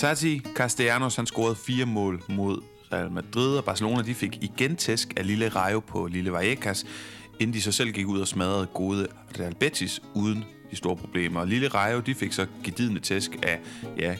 Tati Castellanos han scorede fire mål mod Real Madrid, og Barcelona de fik igen tæsk af Lille Rayo på Lille Vallecas, inden de så selv gik ud og smadrede gode Real Betis uden de store problemer. Og Lille Rayo de fik så gedidende tæsk af ja,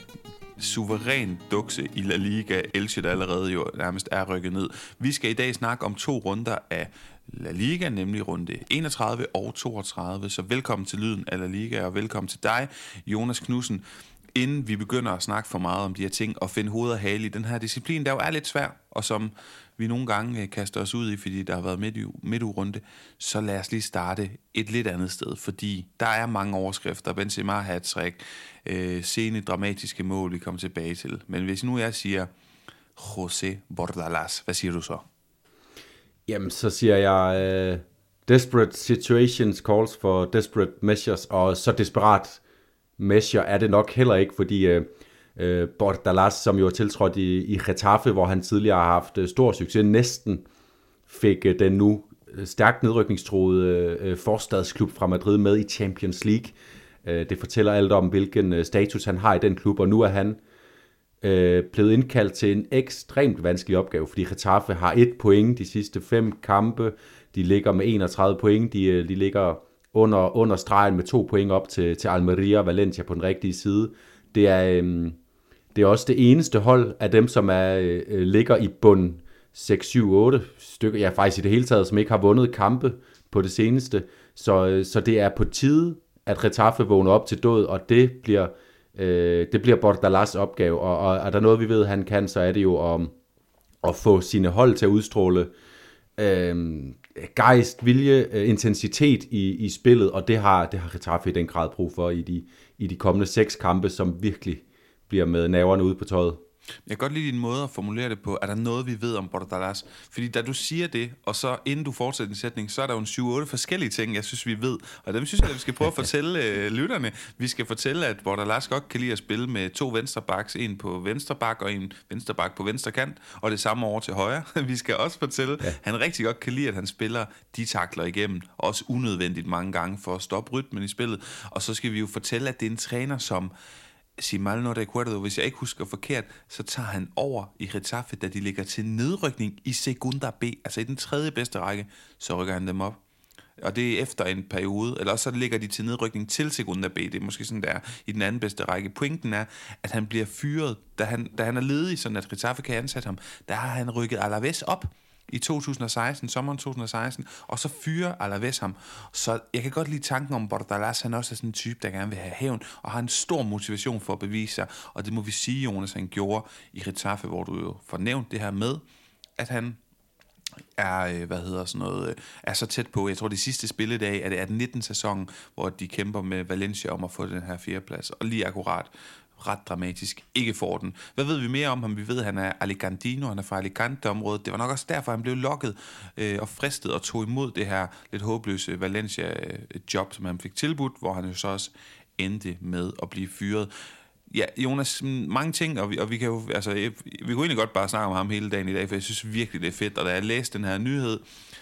suveræn dukse i La Liga, Elche, der allerede jo nærmest er rykket ned. Vi skal i dag snakke om to runder af La Liga, nemlig runde 31 og 32. Så velkommen til Lyden af La Liga, og velkommen til dig, Jonas Knudsen. Inden vi begynder at snakke for meget om de her ting, og finde hoved og hale i den her disciplin, der jo er lidt svær, og som vi nogle gange øh, kaster os ud i, fordi der har været midt, midt så lad os lige starte et lidt andet sted, fordi der er mange overskrifter. Benzema hat-trick, øh, sene dramatiske mål, vi kommer tilbage til. Men hvis nu jeg siger José Bordalas, hvad siger du så? Jamen, så siger jeg, Øh desperate situations calls for desperate measures, og så desperat measure er det nok heller ikke, fordi øh, øh uh, Bordalas, som jo er tiltrådt i, i Getafe, hvor han tidligere har haft øh, stor succes, næsten fik øh, den nu øh, stærkt nedrykningstroede øh, forstadsklub fra Madrid med i Champions League. Øh, det fortæller alt om, hvilken status han har i den klub, og nu er han øh, blevet indkaldt til en ekstremt vanskelig opgave, fordi Getafe har et point de sidste fem kampe. De ligger med 31 point. De, de ligger under, under stregen med to point op til, til Almeria og Valencia på den rigtige side. Det er, øh, det er også det eneste hold af dem, som er, øh, ligger i bund 6, 7, 8 stykker, ja faktisk i det hele taget, som ikke har vundet kampe på det seneste. Så, øh, så det er på tide, at Retaffe vågner op til død, og det bliver Øh, det bliver Bordalas opgave, og, og er der noget, vi ved, han kan, så er det jo at, at få sine hold til at udstråle øh, gejst, vilje, øh, intensitet i, i spillet, og det har, det har Getafe i den grad brug for i de, i de kommende seks kampe, som virkelig bliver med naverne ude på tøjet. Jeg kan godt lide din måde at formulere det på. Er der noget, vi ved om Bordalas? Fordi da du siger det, og så inden du fortsætter din sætning, så er der jo en 7-8 forskellige ting, jeg synes, vi ved. Og dem synes jeg, at vi skal prøve at fortælle øh, lytterne. Vi skal fortælle, at Bordalas godt kan lide at spille med to venstrebacks, en på venstre bak og en venstre bak på venstre kant, og det samme over til højre. Vi skal også fortælle, ja. han rigtig godt kan lide, at han spiller de takler igennem, også unødvendigt mange gange for at stoppe rytmen i spillet. Og så skal vi jo fortælle, at det er en træner, som si mal no recuerdo, hvis jeg ikke husker forkert, så tager han over i Getafe, da de ligger til nedrykning i Segunda B, altså i den tredje bedste række, så rykker han dem op. Og det er efter en periode, eller så ligger de til nedrykning til Segunda B, det er måske sådan der i den anden bedste række. Pointen er, at han bliver fyret, da han, da han er ledig, sådan at Getafe kan ansætte ham, der har han rykket Alaves op, i 2016, sommeren 2016, og så fyrer Alaves ham. Så jeg kan godt lide tanken om Bordalas, han også er sådan en type, der gerne vil have hævn, og har en stor motivation for at bevise sig, og det må vi sige, Jonas, han gjorde i Ritaffe, hvor du jo får nævnt det her med, at han er, øh, hvad hedder sådan noget, øh, er så tæt på, jeg tror det sidste spilledag er det 18-19 sæsonen, hvor de kæmper med Valencia om at få den her fjerdeplads, og lige akkurat ret dramatisk ikke får den. Hvad ved vi mere om ham? Vi ved, at han er Alicantino, han er fra Alicante-området. Det var nok også derfor, han blev lokket øh, og fristet og tog imod det her lidt håbløse Valencia-job, som han fik tilbudt, hvor han jo så også endte med at blive fyret. Ja, Jonas, mm, mange ting, og vi, og vi kan jo, altså, vi kunne egentlig godt bare snakke om ham hele dagen i dag, for jeg synes virkelig, det er fedt, og da jeg læste den her nyhed,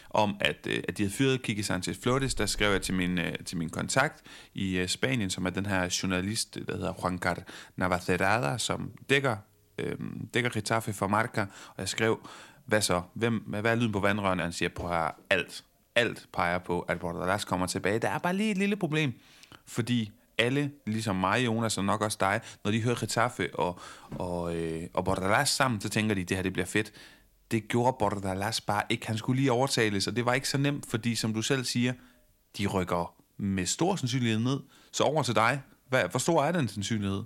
om, at, øh, at de havde fyret Kiki Sanchez Flores, der skrev jeg til min, øh, til min kontakt i øh, Spanien, som er den her journalist, der hedder Juan Car Navacerada, som dækker, øh, dækker Getafe for Marca, og jeg skrev, hvad så? Hvem, hvad er lyden på vandrørene? Han siger, på her alt. Alt peger på, at Bordalas kommer tilbage. Der er bare lige et lille problem, fordi alle, ligesom mig, Jonas, og nok også dig, når de hører Getafe og, og, øh, og Bordalas sammen, så tænker de, det her det bliver fedt det gjorde Bordalas bare ikke. Han skulle lige overtales, og det var ikke så nemt, fordi som du selv siger, de rykker med stor sandsynlighed ned. Så over til dig. Hvad, hvor stor er den sandsynlighed?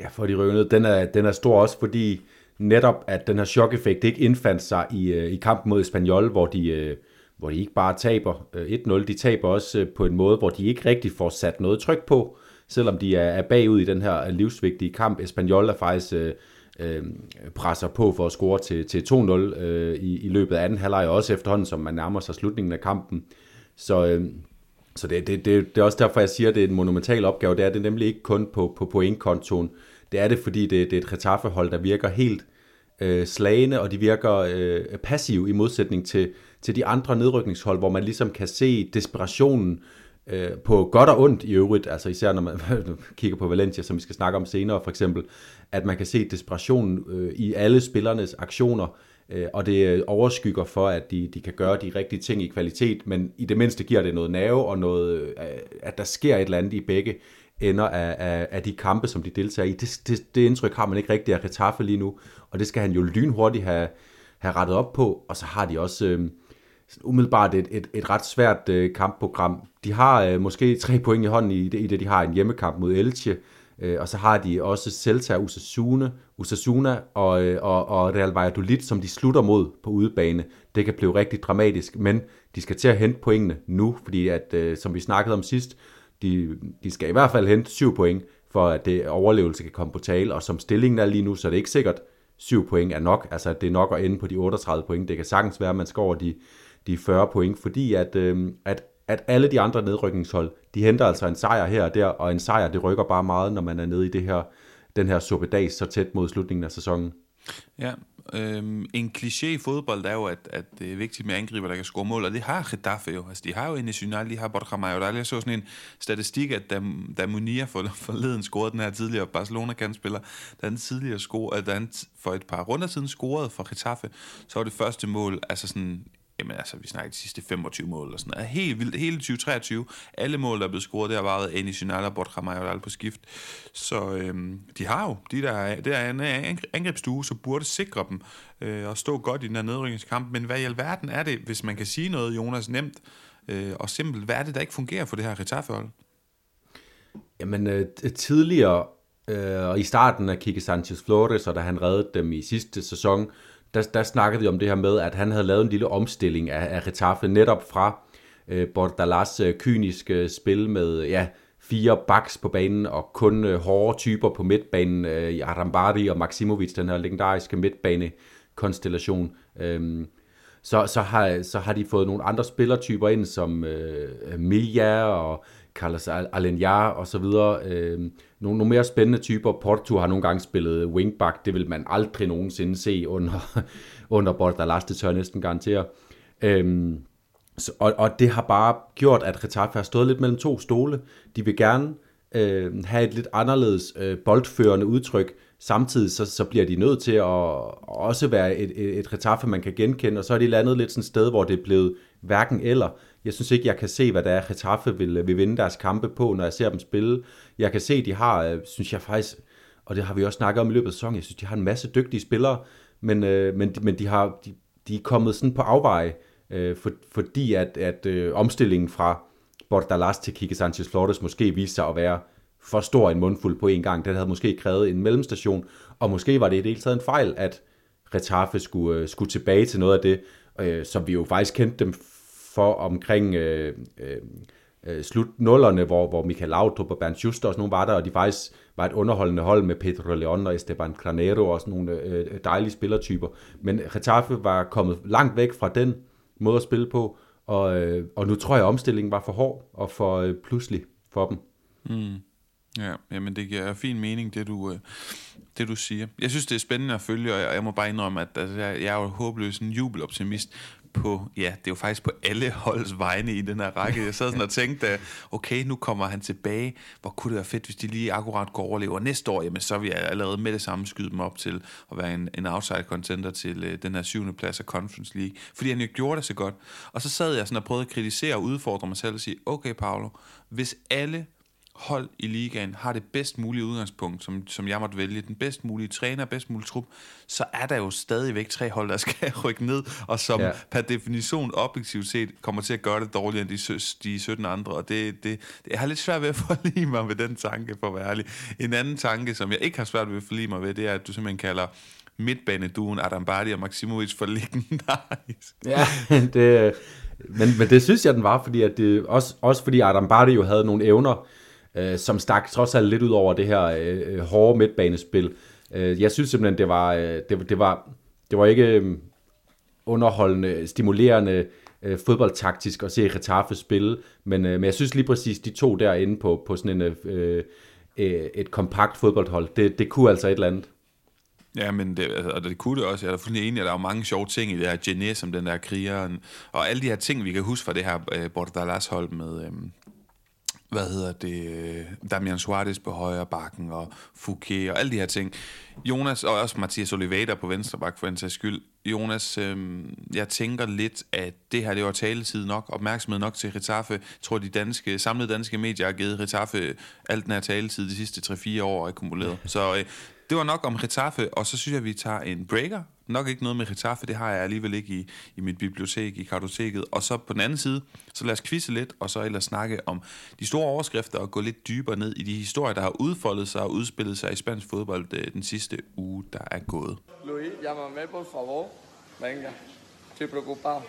Ja, for de rykker ned, den er, den er stor også, fordi netop, at den her chok-effekt ikke indfandt sig i, øh, i kampen mod Espanyol, hvor de, øh, hvor de ikke bare taber øh, 1-0, de taber også på en måde, hvor de ikke rigtig får sat noget tryk på, selvom de er, bagud i den her livsvigtige kamp. Espanyol er faktisk øh, presser på for at score til, til 2-0 øh, i, i løbet af anden halvleg, også efterhånden, som man nærmer sig slutningen af kampen. Så, øh, så det, det, det, det er også derfor, jeg siger, at det er en monumental opgave. Det er det nemlig ikke kun på, på pointkontoen. Det er det, fordi det, det er et retafehold, der virker helt øh, slagende, og de virker øh, passive i modsætning til, til de andre nedrykningshold, hvor man ligesom kan se desperationen øh, på godt og ondt i øvrigt, altså især når man kigger på Valencia, som vi skal snakke om senere for eksempel, at man kan se desperationen øh, i alle spillernes aktioner, øh, og det øh, overskygger for, at de, de kan gøre de rigtige ting i kvalitet, men i det mindste giver det noget nerve og noget, øh, at der sker et eller andet i begge ender af, af, af de kampe, som de deltager i. Det, det, det indtryk har man ikke rigtig af Retaffe lige nu, og det skal han jo lynhurtigt have, have rettet op på, og så har de også øh, umiddelbart et, et, et ret svært øh, kampprogram. De har øh, måske tre point i hånden i det, i det, de har en hjemmekamp mod Elche, øh, og så har de også Celta, Usasuna, Usasuna og, øh, og, og Real Valladolid, som de slutter mod på udebane. Det kan blive rigtig dramatisk, men de skal til at hente pointene nu, fordi at, øh, som vi snakkede om sidst, de, de skal i hvert fald hente syv point, for at det overlevelse kan komme på tale, og som stillingen er lige nu, så er det ikke sikkert, 7 point er nok, altså det er nok at ende på de 38 point. Det kan sagtens være, at man skal over de, de 40 point, fordi at, øh, at, at alle de andre nedrykningshold, de henter altså en sejr her og der, og en sejr, det rykker bare meget, når man er nede i det her, den her suppedags så tæt mod slutningen af sæsonen. Ja, øhm, en kliché i fodbold er jo, at, at det er vigtigt med angriber, der kan score mål, og det har Getafe jo. Altså, de har jo en national, de har Borja Mayoral. Jeg så sådan en statistik, at da, da Munir for, forleden scorede den her tidligere Barcelona-kandspiller, da han tidligere scorede, da han for et par runder siden scorede for Getafe, så var det første mål, altså sådan Jamen altså, vi snakker de sidste 25 mål eller sådan noget. Helt vildt. Hele 2023. Alle mål, der er blevet scoret, det har været Eni Sinal og Borja Majoral på skift. Så øhm, de har jo, de der, det er en angrebsstue, så burde sikre dem øh, og stå godt i den her nedrykningskamp. Men hvad i alverden er det, hvis man kan sige noget, Jonas, nemt øh, og simpelt, hvad er det, der ikke fungerer for det her Retaffe-hold? Jamen, øh, tidligere, øh, og i starten af Kike Sanchez Flores, og da han reddede dem i sidste sæson, der, der snakkede vi om det her med, at han havde lavet en lille omstilling af, af Retaffe netop fra øh, Bordalas øh, kyniske øh, spil med ja, fire backs på banen og kun øh, hårde typer på midtbanen, øh, Arambari og Maximovic, den her legendariske midtbane-konstellation. Øh, så, så, har, så har de fået nogle andre spillertyper ind, som øh, Milja og Carlos Alenya og så videre. Øh, nogle, nogle mere spændende typer. Porto har nogle gange spillet wingback. Det vil man aldrig nogensinde se under, under Bordalas, det tør jeg næsten garantere. Øhm, så, og, og det har bare gjort, at Retaffe har stået lidt mellem to stole. De vil gerne øh, have et lidt anderledes øh, boldførende udtryk. Samtidig så, så bliver de nødt til at også være et, et, et Retaffe, man kan genkende, og så er de landet lidt sådan et sted, hvor det er blevet hverken eller. Jeg synes ikke, jeg kan se, hvad der er, retaffe vil, vil vinde deres kampe på, når jeg ser dem spille. Jeg kan se, de har, øh, synes jeg faktisk, og det har vi også snakket om i løbet af sæsonen, jeg synes, de har en masse dygtige spillere, men, øh, men, men de, har, de, de er kommet sådan på afveje, øh, for, fordi at, at øh, omstillingen fra Bordalas til Kike Sanchez Flores måske viste sig at være for stor en mundfuld på en gang. Den havde måske krævet en mellemstation, og måske var det i det hele taget en fejl, at Retaffe skulle, øh, skulle tilbage til noget af det, øh, som vi jo faktisk kendte dem for omkring øh, øh, øh, slut nullerne, hvor, hvor Michael Laudrup og Bernd Schuster og sådan nogle var der, og de faktisk var et underholdende hold med Pedro Leon og Esteban Granero og sådan nogle øh, øh, dejlige spillertyper. Men Getafe var kommet langt væk fra den måde at spille på, og, øh, og nu tror jeg, at omstillingen var for hård og for øh, pludselig for dem. Mm. Ja, jamen det giver fin mening, det du, øh, det du siger. Jeg synes, det er spændende at følge, og jeg, jeg må bare indrømme, at altså, jeg, jeg er jo håbløs en jubeloptimist på, ja, det er jo faktisk på alle holds vegne i den her række. Jeg sad sådan og tænkte, okay, nu kommer han tilbage. Hvor kunne det være fedt, hvis de lige akkurat går overlever næste år? Jamen, så vil jeg allerede med det samme skyde dem op til at være en, en outside contender til øh, den her syvende plads af Conference League. Fordi han jo gjorde det så godt. Og så sad jeg sådan og prøvede at kritisere og udfordre mig selv og sige, okay, Paolo, hvis alle hold i ligaen har det bedst mulige udgangspunkt, som, som jeg måtte vælge, den bedst mulige træner, bedst mulige trup, så er der jo stadigvæk tre hold, der skal rykke ned, og som ja. per definition objektivt set kommer til at gøre det dårligere end de, de 17 andre, og det, det, det, jeg har lidt svært ved at forlige mig med den tanke, for at være ærlig. En anden tanke, som jeg ikke har svært ved at forlige mig ved, det er, at du simpelthen kalder midtbaneduen Adam Bardi og Maximovic for legendarisk. Ja, det, men, men det synes jeg, den var, fordi at det, også, også fordi Adam Bardi jo havde nogle evner, øh, som stak trods alt lidt ud over det her øh, øh, hårde midtbanespil. Øh, jeg synes simpelthen, det var, øh, det, det var, det var ikke øh, underholdende, stimulerende øh, fodboldtaktisk at se Retaffe spille, men, øh, men jeg synes lige præcis, de to derinde på, på sådan en, øh, øh, et kompakt fodboldhold, det, det kunne altså et eller andet. Ja, men det, altså, og det kunne det også. Jeg er fuldstændig enig, at der er mange sjove ting i det her Gené, som den der krigeren, og alle de her ting, vi kan huske fra det her øh, Bordalas hold med, øh, hvad hedder det, øh, Damian Suarez på højre bakken, og Fouquet, og alle de her ting. Jonas, og også Mathias Oliveira på venstre bak, for en sags skyld. Jonas, øh, jeg tænker lidt, at det her, det var taletid nok, opmærksomhed nok til Retaffe. Jeg tror, de danske, samlede danske medier har givet Retaffe alt den her taletid de sidste 3-4 år akkumuleret. Så øh, det var nok om Retaffe, og så synes jeg, at vi tager en breaker. Nok ikke noget med Retaffe, det har jeg alligevel ikke i, i mit bibliotek, i kartoteket. Og så på den anden side, så lad os quizze lidt, og så ellers snakke om de store overskrifter og gå lidt dybere ned i de historier, der har udfoldet sig og udspillet sig i spansk fodbold øh, den sidste uge, der er gået. Luis, llámame por favor. Venga, estoy preocupado.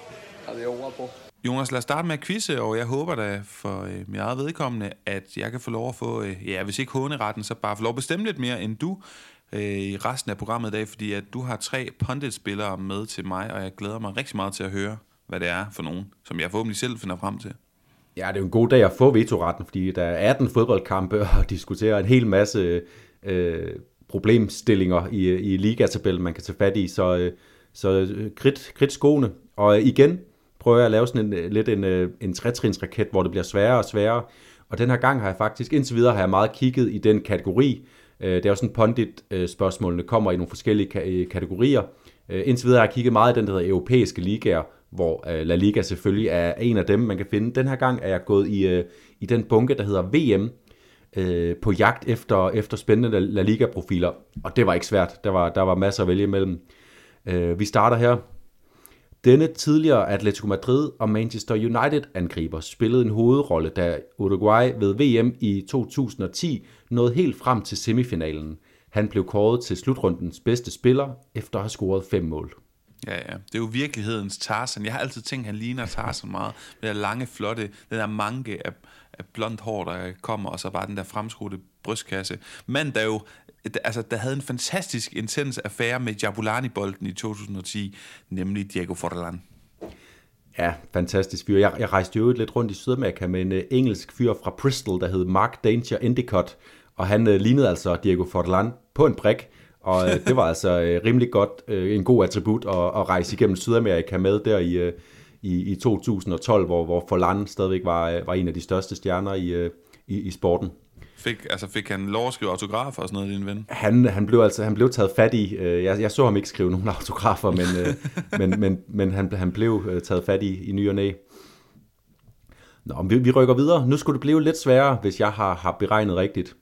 Adiós, guapo. Jonas, lad os starte med at quizze, og jeg håber da for øh, mit eget vedkommende, at jeg kan få lov at få, øh, ja, hvis ikke håneretten, så bare få lov at bestemme lidt mere end du øh, i resten af programmet i dag, fordi at du har tre pundit-spillere med til mig, og jeg glæder mig rigtig meget til at høre, hvad det er for nogen, som jeg forhåbentlig selv finder frem til. Ja, det er jo en god dag at få vetoretten, fordi der er 18 fodboldkampe og diskutere en hel masse øh, problemstillinger i, i ligatabellen, man kan tage fat i, så, øh, så øh, krit, krit skoene. Og igen prøver jeg at lave sådan en, øh, lidt en, øh, en trætrinsraket, hvor det bliver sværere og sværere. Og den her gang har jeg faktisk, indtil videre har jeg meget kigget i den kategori. Øh, det er jo sådan pondit-spørgsmålene kommer i nogle forskellige kategorier. Indtil videre har jeg kigget meget i den, der hedder europæiske ligaer, hvor La Liga selvfølgelig er en af dem, man kan finde. Den her gang er jeg gået i, i den bunke, der hedder VM, på jagt efter, efter spændende La Liga-profiler, og det var ikke svært. Der var, der var masser at vælge imellem. vi starter her. Denne tidligere Atletico Madrid og Manchester United angriber spillede en hovedrolle, da Uruguay ved VM i 2010 nåede helt frem til semifinalen. Han blev kåret til slutrundens bedste spiller efter at have scoret fem mål. Ja, ja. Det er jo virkelighedens Tarzan. Jeg har altid tænkt, at han ligner Tarzan meget. Med der lange, flotte, den der manke af, af blondt hår, der kommer, og så bare den der fremskudte brystkasse. Mand, der jo altså, der havde en fantastisk intens affære med Jabulani-bolden i 2010, nemlig Diego Forlan. Ja, fantastisk fyr. Jeg, jeg rejste jo lidt rundt i Sydamerika med en uh, engelsk fyr fra Bristol, der hed Mark Danger Endicott, og han uh, lignede altså Diego Forlan på en prik, og uh, det var altså uh, rimelig godt, uh, en god attribut at, at rejse igennem Sydamerika med der i, uh, i, i 2012, hvor, hvor Forlan stadigvæk var, uh, var en af de største stjerner i, uh, i, i sporten. Fik, altså fik han lov at skrive autografer og sådan noget, din ven? Han, han, blev, altså, han blev taget fat i. Øh, jeg, jeg så ham ikke skrive nogen autografer, men, øh, men, men, men han, han blev øh, taget fat i i ny og næ. Nå, vi, vi rykker videre. Nu skulle det blive lidt sværere, hvis jeg har, har beregnet rigtigt.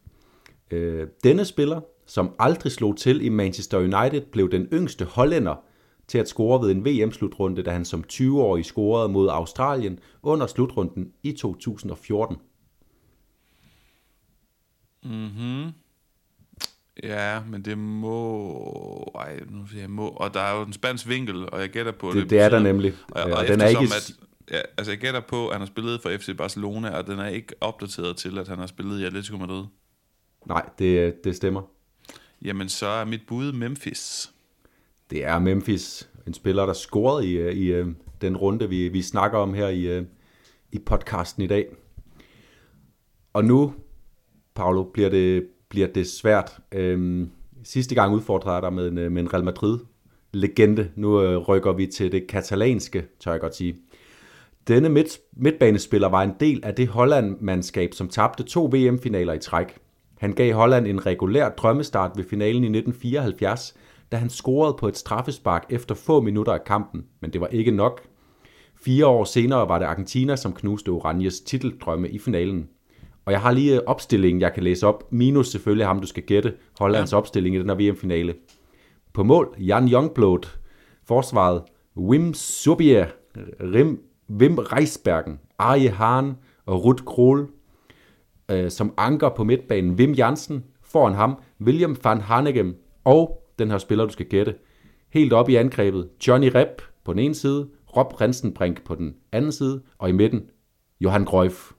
Øh, denne spiller, som aldrig slog til i Manchester United, blev den yngste hollænder til at score ved en VM-slutrunde, da han som 20-årig scorede mod Australien under slutrunden i 2014. Mhm. Ja, men det må... Ej, nu siger jeg må. Og der er jo en spansk vinkel, og jeg gætter på det. Det, det er der nemlig. Og, og, og den er ikke... At, ja, altså jeg gætter på, at han har spillet for FC Barcelona, og den er ikke opdateret til, at han har spillet i Atletico Madrid. Nej, det, det stemmer. Jamen, så er mit bud Memphis. Det er Memphis. En spiller, der scorede i, i, i øh, den runde, vi, vi snakker om her i, øh, i podcasten i dag. Og nu Paolo, bliver det, bliver det svært. Øhm, sidste gang udfordrede jeg dig med en, øh, med en Real Madrid-legende. Nu øh, rykker vi til det katalanske, tør jeg godt sige. Denne midt, midtbanespiller var en del af det Holland-mandskab, som tabte to VM-finaler i træk. Han gav Holland en regulær drømmestart ved finalen i 1974, da han scorede på et straffespark efter få minutter af kampen, men det var ikke nok. Fire år senere var det Argentina, som knuste Oranjes titeldrømme i finalen. Og jeg har lige øh, opstillingen, jeg kan læse op, minus selvfølgelig ham, du skal gætte, Hollands ja. opstilling i den her VM-finale. På mål, Jan Youngblod. Forsvaret, Wim Subier, Rim, Wim Reisbergen, Arje Hahn og Ruth Krohl. Øh, som anker på midtbanen, Wim Jansen. Foran ham, William van Hanegem og den her spiller, du skal gætte. Helt op i angrebet, Johnny Rep på den ene side, Rob Rensenbrink på den anden side, og i midten, Johan Cruyff.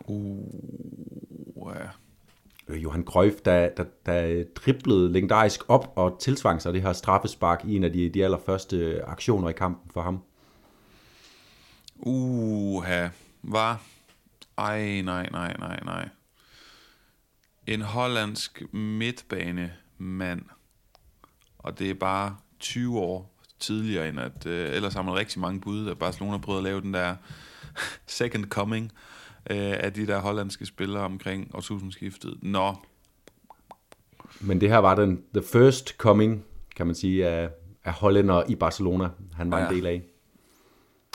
Uh, ja. Øh, Johan Cruyff, der, der, der driblede legendarisk op og tilsvang sig det her straffespark i en af de, de allerførste aktioner i kampen for ham. Uha, var? Ej, nej, nej, nej, nej. En hollandsk midtbanemand, og det er bare 20 år tidligere, end at øh, ellers har man rigtig mange bud, at Barcelona prøvede at lave den der second coming øh, af de der hollandske spillere omkring årtusindskiftet. Nå, Men det her var den the first coming, kan man sige, af, af hollænder i Barcelona, han var Ja. en del af.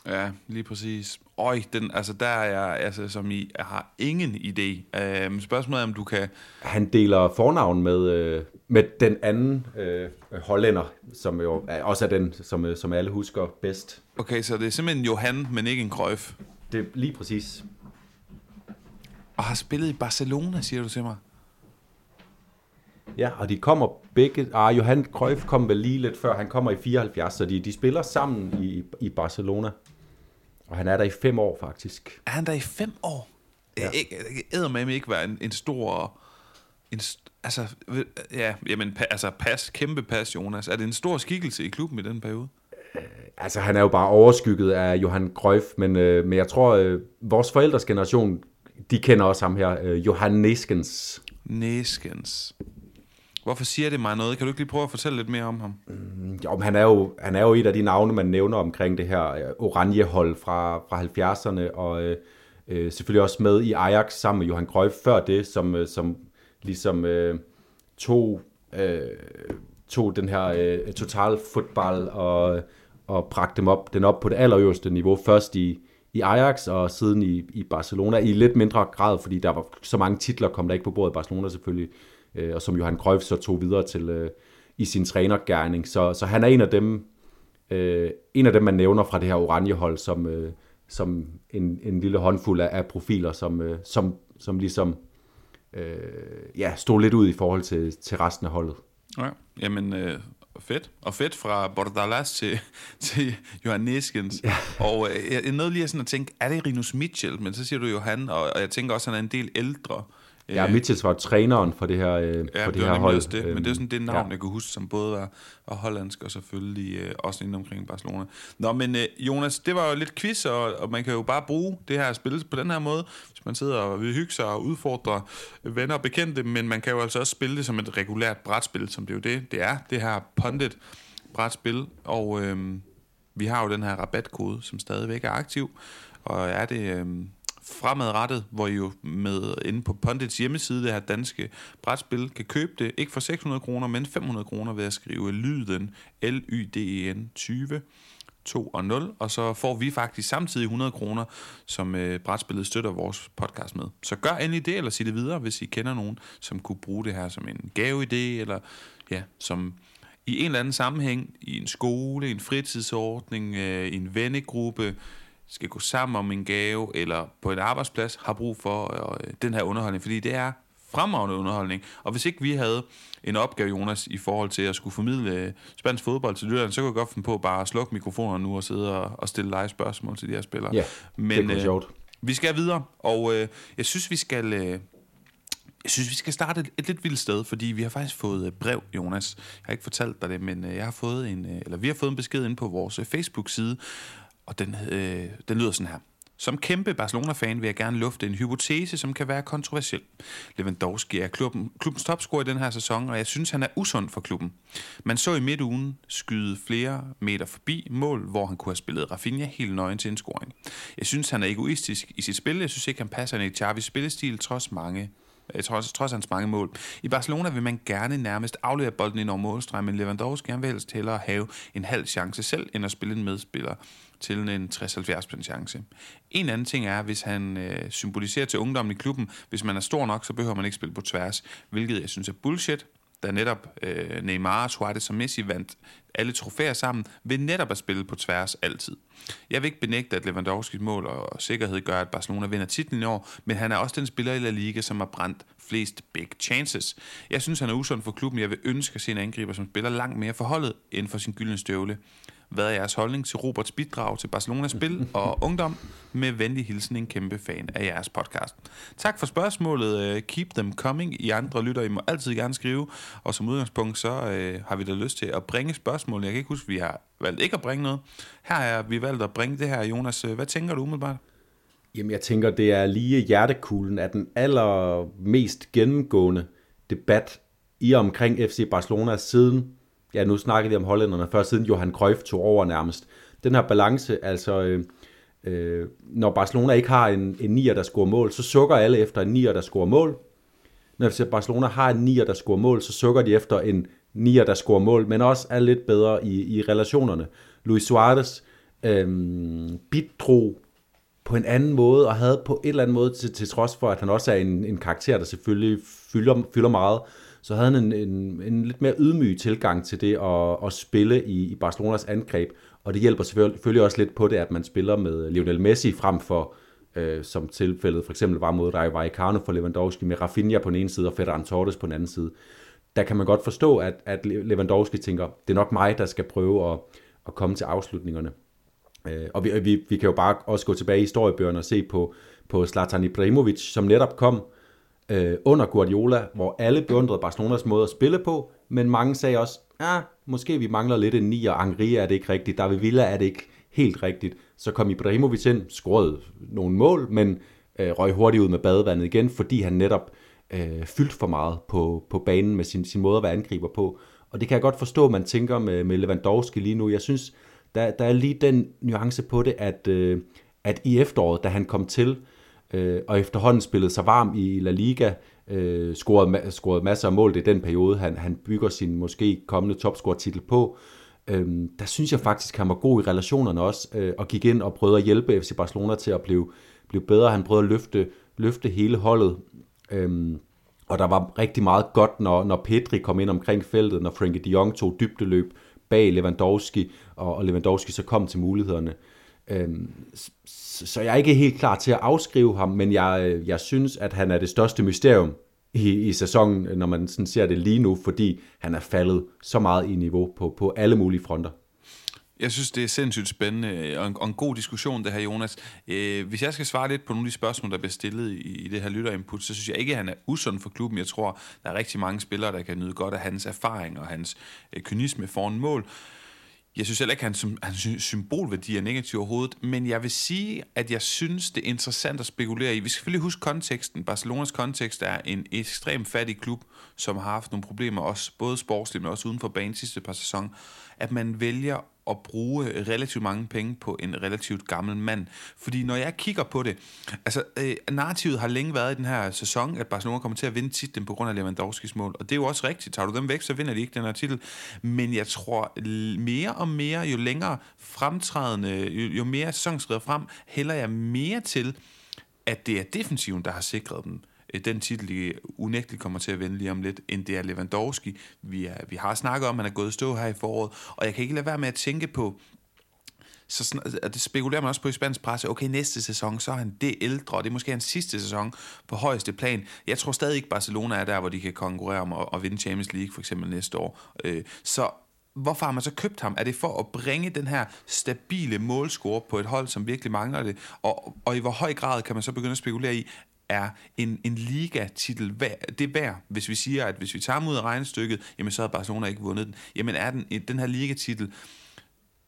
Ja, lige præcis. Øj, den, altså der er jeg, altså som I, jeg har ingen idé. Øhm, spørgsmålet er, om du kan... Han deler fornavn med, øh, med den anden øh, hollænder, som jo er, også er den, som, øh, som alle husker bedst. Okay, så det er simpelthen Johan, men ikke en Cruyff. Det er lige præcis. Og har spillet i Barcelona, siger du til mig? Ja, og de kommer begge... Ah, Johan Cruyff kom vel lige lidt før. Han kommer i 74, så de, de spiller sammen i, i Barcelona. Og han er der i fem år, faktisk. Er han der i fem år? Ja. Æder med ikke være en, en stor... En, altså, ja, jamen, altså pas, kæmpe pas, Jonas. Er det en stor skikkelse i klubben i den periode? Altså, han er jo bare overskygget af Johan Cruyff, men, øh, men jeg tror, øh, vores forældres generation, de kender også ham her, øh, Johan Neskens. Neskens. Hvorfor siger det mig noget? Kan du ikke lige prøve at fortælle lidt mere om ham? Jo, men han er jo, han er jo et af de navne, man nævner omkring det her øh, oranjehold fra, fra 70'erne, og øh, øh, selvfølgelig også med i Ajax sammen med Johan Cruyff før det, som, øh, som ligesom øh, tog, øh, tog den her øh, total fodbold og, og bragte dem op, den op på det allerøverste niveau, først i, i Ajax og siden i, i Barcelona, i lidt mindre grad, fordi der var så mange titler, kom der ikke på bordet i Barcelona selvfølgelig, øh, og som Johan Cruyff så tog videre til øh, i sin trænergærning. Så, så han er en af dem, øh, en af dem, man nævner fra det her oranjehold, som, øh, som en, en lille håndfuld af, af profiler, som, øh, som, som ligesom øh, ja, stod lidt ud i forhold til, til resten af holdet. Ja, jamen øh, fedt. Og fedt fra Bordalas til, til Johan Neskens. Ja. Og øh, jeg, jeg nåede lige sådan at tænke, er det Rinus Mitchell? Men så siger du Johan, og, og jeg tænker også, at han er en del ældre. Ja, Mitchells var træneren for det her, øh, Ja, for det, det her hold. også det. Men det er sådan det navn, ja. jeg kunne huske, som både var, var hollandsk og selvfølgelig øh, også inde omkring Barcelona. Nå, men øh, Jonas, det var jo lidt quiz, og, og man kan jo bare bruge det her spil på den her måde, man sidder og vil hygge sig og udfordre venner og bekendte, men man kan jo altså også spille det som et regulært brætspil, som det jo det, det er, det her Pundit brætspil, og øh, vi har jo den her rabatkode, som stadigvæk er aktiv, og er det... Øh, fremadrettet, hvor I jo med inde på Pundits hjemmeside, det her danske brætspil, kan købe det, ikke for 600 kroner, men 500 kroner ved at skrive lyden L-Y-D-E-N 20 2 og 0, og så får vi faktisk samtidig 100 kroner, som øh, brætspillet støtter vores podcast med. Så gør endelig det, eller sig det videre, hvis I kender nogen, som kunne bruge det her som en gaveidé, eller ja, som i en eller anden sammenhæng, i en skole, en fritidsordning, øh, en vennegruppe, skal gå sammen om en gave, eller på en arbejdsplads, har brug for øh, den her underholdning, fordi det er fremragende underholdning. Og hvis ikke vi havde en opgave, Jonas, i forhold til at skulle formidle øh, spansk fodbold til lytterne, så kunne jeg godt finde på bare at slukke mikrofonerne nu og sidde og, og stille live spørgsmål til de her spillere. Ja, det kunne være sjovt. Vi skal videre, og øh, jeg synes, vi skal... Øh, jeg synes, vi skal starte et, et lidt vildt sted, fordi vi har faktisk fået øh, brev, Jonas. Jeg har ikke fortalt dig det, men øh, jeg har fået en, øh, eller vi har fået en besked ind på vores øh, Facebook-side, og den, øh, den lyder sådan her. Som kæmpe Barcelona-fan vil jeg gerne lufte en hypotese, som kan være kontroversiel. Lewandowski er klubben, klubbens topscorer i den her sæson, og jeg synes, han er usund for klubben. Man så i midtugen skyde flere meter forbi mål, hvor han kunne have spillet Rafinha helt nøgen til en scoring. Jeg synes, han er egoistisk i sit spil. Jeg synes ikke, han passer ind i Xavis spillestil, trods mange trods, trods hans mange mål. I Barcelona vil man gerne nærmest aflevere bolden ind over målstregen, men Lewandowski han vil helst hellere have en halv chance selv, end at spille en medspiller til en 60-70% chance. En anden ting er, hvis han øh, symboliserer til ungdommen i klubben, hvis man er stor nok, så behøver man ikke spille på tværs, hvilket jeg synes er bullshit, da netop øh, Neymar, Suarez og Messi vandt alle trofæer sammen, ved netop at spille på tværs altid. Jeg vil ikke benægte, at Lewandowskis mål og sikkerhed gør, at Barcelona vinder titlen i år, men han er også den spiller i La Liga, som har brændt flest big chances. Jeg synes, han er usund for klubben. Jeg vil ønske at se en angriber, som spiller langt mere forholdet end for sin gyldne støvle. Hvad er jeres holdning til Roberts bidrag til Barcelonas spil og ungdom? Med venlig hilsen en kæmpe fan af jeres podcast. Tak for spørgsmålet. Øh, Keep them coming. I andre lytter, I må altid gerne skrive. Og som udgangspunkt, så øh, har vi da lyst til at bringe spørgsmål. Jeg kan ikke huske, at vi har valgt ikke at bringe noget. Her er vi valgt at bringe det her, Jonas. Øh, Hvad tænker du umiddelbart? Jamen, jeg tænker, det er lige hjertekuglen af den allermest gennemgående debat i omkring FC Barcelona siden, ja, nu snakkede vi om hollænderne før, siden Johan Cruyff tog over nærmest. Den her balance, altså, øh, øh, når Barcelona ikke har en, en nier, der scorer mål, så sukker alle efter en nier, der scorer mål. Når Barcelona har en nier, der scorer mål, så sukker de efter en nier, der scorer mål, men også er lidt bedre i, i relationerne. Luis Suarez øh, bidrog på en anden måde, og havde på et eller andet måde, til, til trods for, at han også er en, en karakter, der selvfølgelig fylder, fylder meget, så havde han en, en, en lidt mere ydmyg tilgang til det at, at spille i, i Barcelonas angreb, og det hjælper selvfølgelig også lidt på det, at man spiller med Lionel Messi frem for, øh, som tilfældet for eksempel var mod Rayo Vallecano for Lewandowski, med Rafinha på den ene side og Ferran Torres på den anden side. Der kan man godt forstå, at, at Lewandowski tænker, det er nok mig, der skal prøve at, at komme til afslutningerne. Øh, og vi, vi, vi kan jo bare også gå tilbage i historiebøgerne og se på, på Zlatan Ibrahimovic, som netop kom øh, under Guardiola, hvor alle beundrede Barcelonas måde at spille på, men mange sagde også, ja, ah, måske vi mangler lidt en 9, og Angri er det ikke rigtigt, David Villa er det ikke helt rigtigt. Så kom Ibrahimovic ind, scorede nogle mål, men øh, røg hurtigt ud med badevandet igen, fordi han netop øh, fyldt for meget på, på banen med sin, sin måde at være angriber på. Og det kan jeg godt forstå, at man tænker med, med Lewandowski lige nu. Jeg synes, der, der er lige den nuance på det, at, øh, at i efteråret, da han kom til, øh, og efterhånden spillede sig varm i La Liga, øh, scorede, scorede masser af mål. Det er den periode, han, han bygger sin måske kommende topscore-titel på. Øhm, der synes jeg faktisk, han var god i relationerne også, øh, og gik ind og prøvede at hjælpe FC Barcelona til at blive, blive bedre. Han prøvede at løfte, løfte hele holdet. Øhm, og der var rigtig meget godt, når, når Pedri kom ind omkring feltet, når Frenkie de Jong tog dybdeløb bag Lewandowski, og, og Lewandowski så kom til mulighederne. Øhm, så jeg er ikke helt klar til at afskrive ham, men jeg, øh, jeg synes, at han er det største mysterium i, i sæsonen, øh, når man sådan ser det lige nu, fordi han er faldet så meget i niveau på, på alle mulige fronter. Jeg synes, det er sindssygt spændende øh, og en, og en god diskussion, det her, Jonas. Øh, hvis jeg skal svare lidt på nogle af de spørgsmål, der bliver stillet i, i det her lytterinput, så synes jeg ikke, at han er usund for klubben. Jeg tror, der er rigtig mange spillere, der kan nyde godt af hans erfaring og hans øh, kynisme foran mål. Jeg synes heller ikke, at hans, hans symbolværdi er negativ overhovedet, men jeg vil sige, at jeg synes, det er interessant at spekulere i. Vi skal selvfølgelig huske konteksten. Barcelonas kontekst er en ekstremt fattig klub, som har haft nogle problemer, også både sportsligt, men også uden for banen sidste par sæson. At man vælger at bruge relativt mange penge på en relativt gammel mand. Fordi når jeg kigger på det, altså øh, narrativet har længe været i den her sæson, at Barcelona kommer til at vinde titlen på grund af Lewandowskis mål. Og det er jo også rigtigt. Tager du dem væk, så vinder de ikke den her titel. Men jeg tror mere og mere, jo længere fremtrædende, jo, jo mere sæsonen skrider frem, hælder jeg mere til, at det er defensiven, der har sikret dem Øh, den titel, de unægteligt kommer til at vende lige om lidt, end det er Lewandowski. Vi, er, vi har snakket om, at han er gået stå her i foråret, og jeg kan ikke lade være med at tænke på, så og det spekulerer man også på i spansk presse, okay, næste sæson, så er han det ældre, og det er måske hans sidste sæson på højeste plan. Jeg tror stadig ikke, Barcelona er der, hvor de kan konkurrere om at, at vinde Champions League for eksempel næste år. Øh, så hvorfor har man så købt ham? Er det for at bringe den her stabile målscore på et hold, som virkelig mangler det? Og, og i hvor høj grad kan man så begynde at spekulere i, er en, en liga-titel værd, det værd, hvis vi siger, at hvis vi tager ud af regnestykket, jamen så har Barcelona ikke vundet den. Jamen er den, den her ligatitel,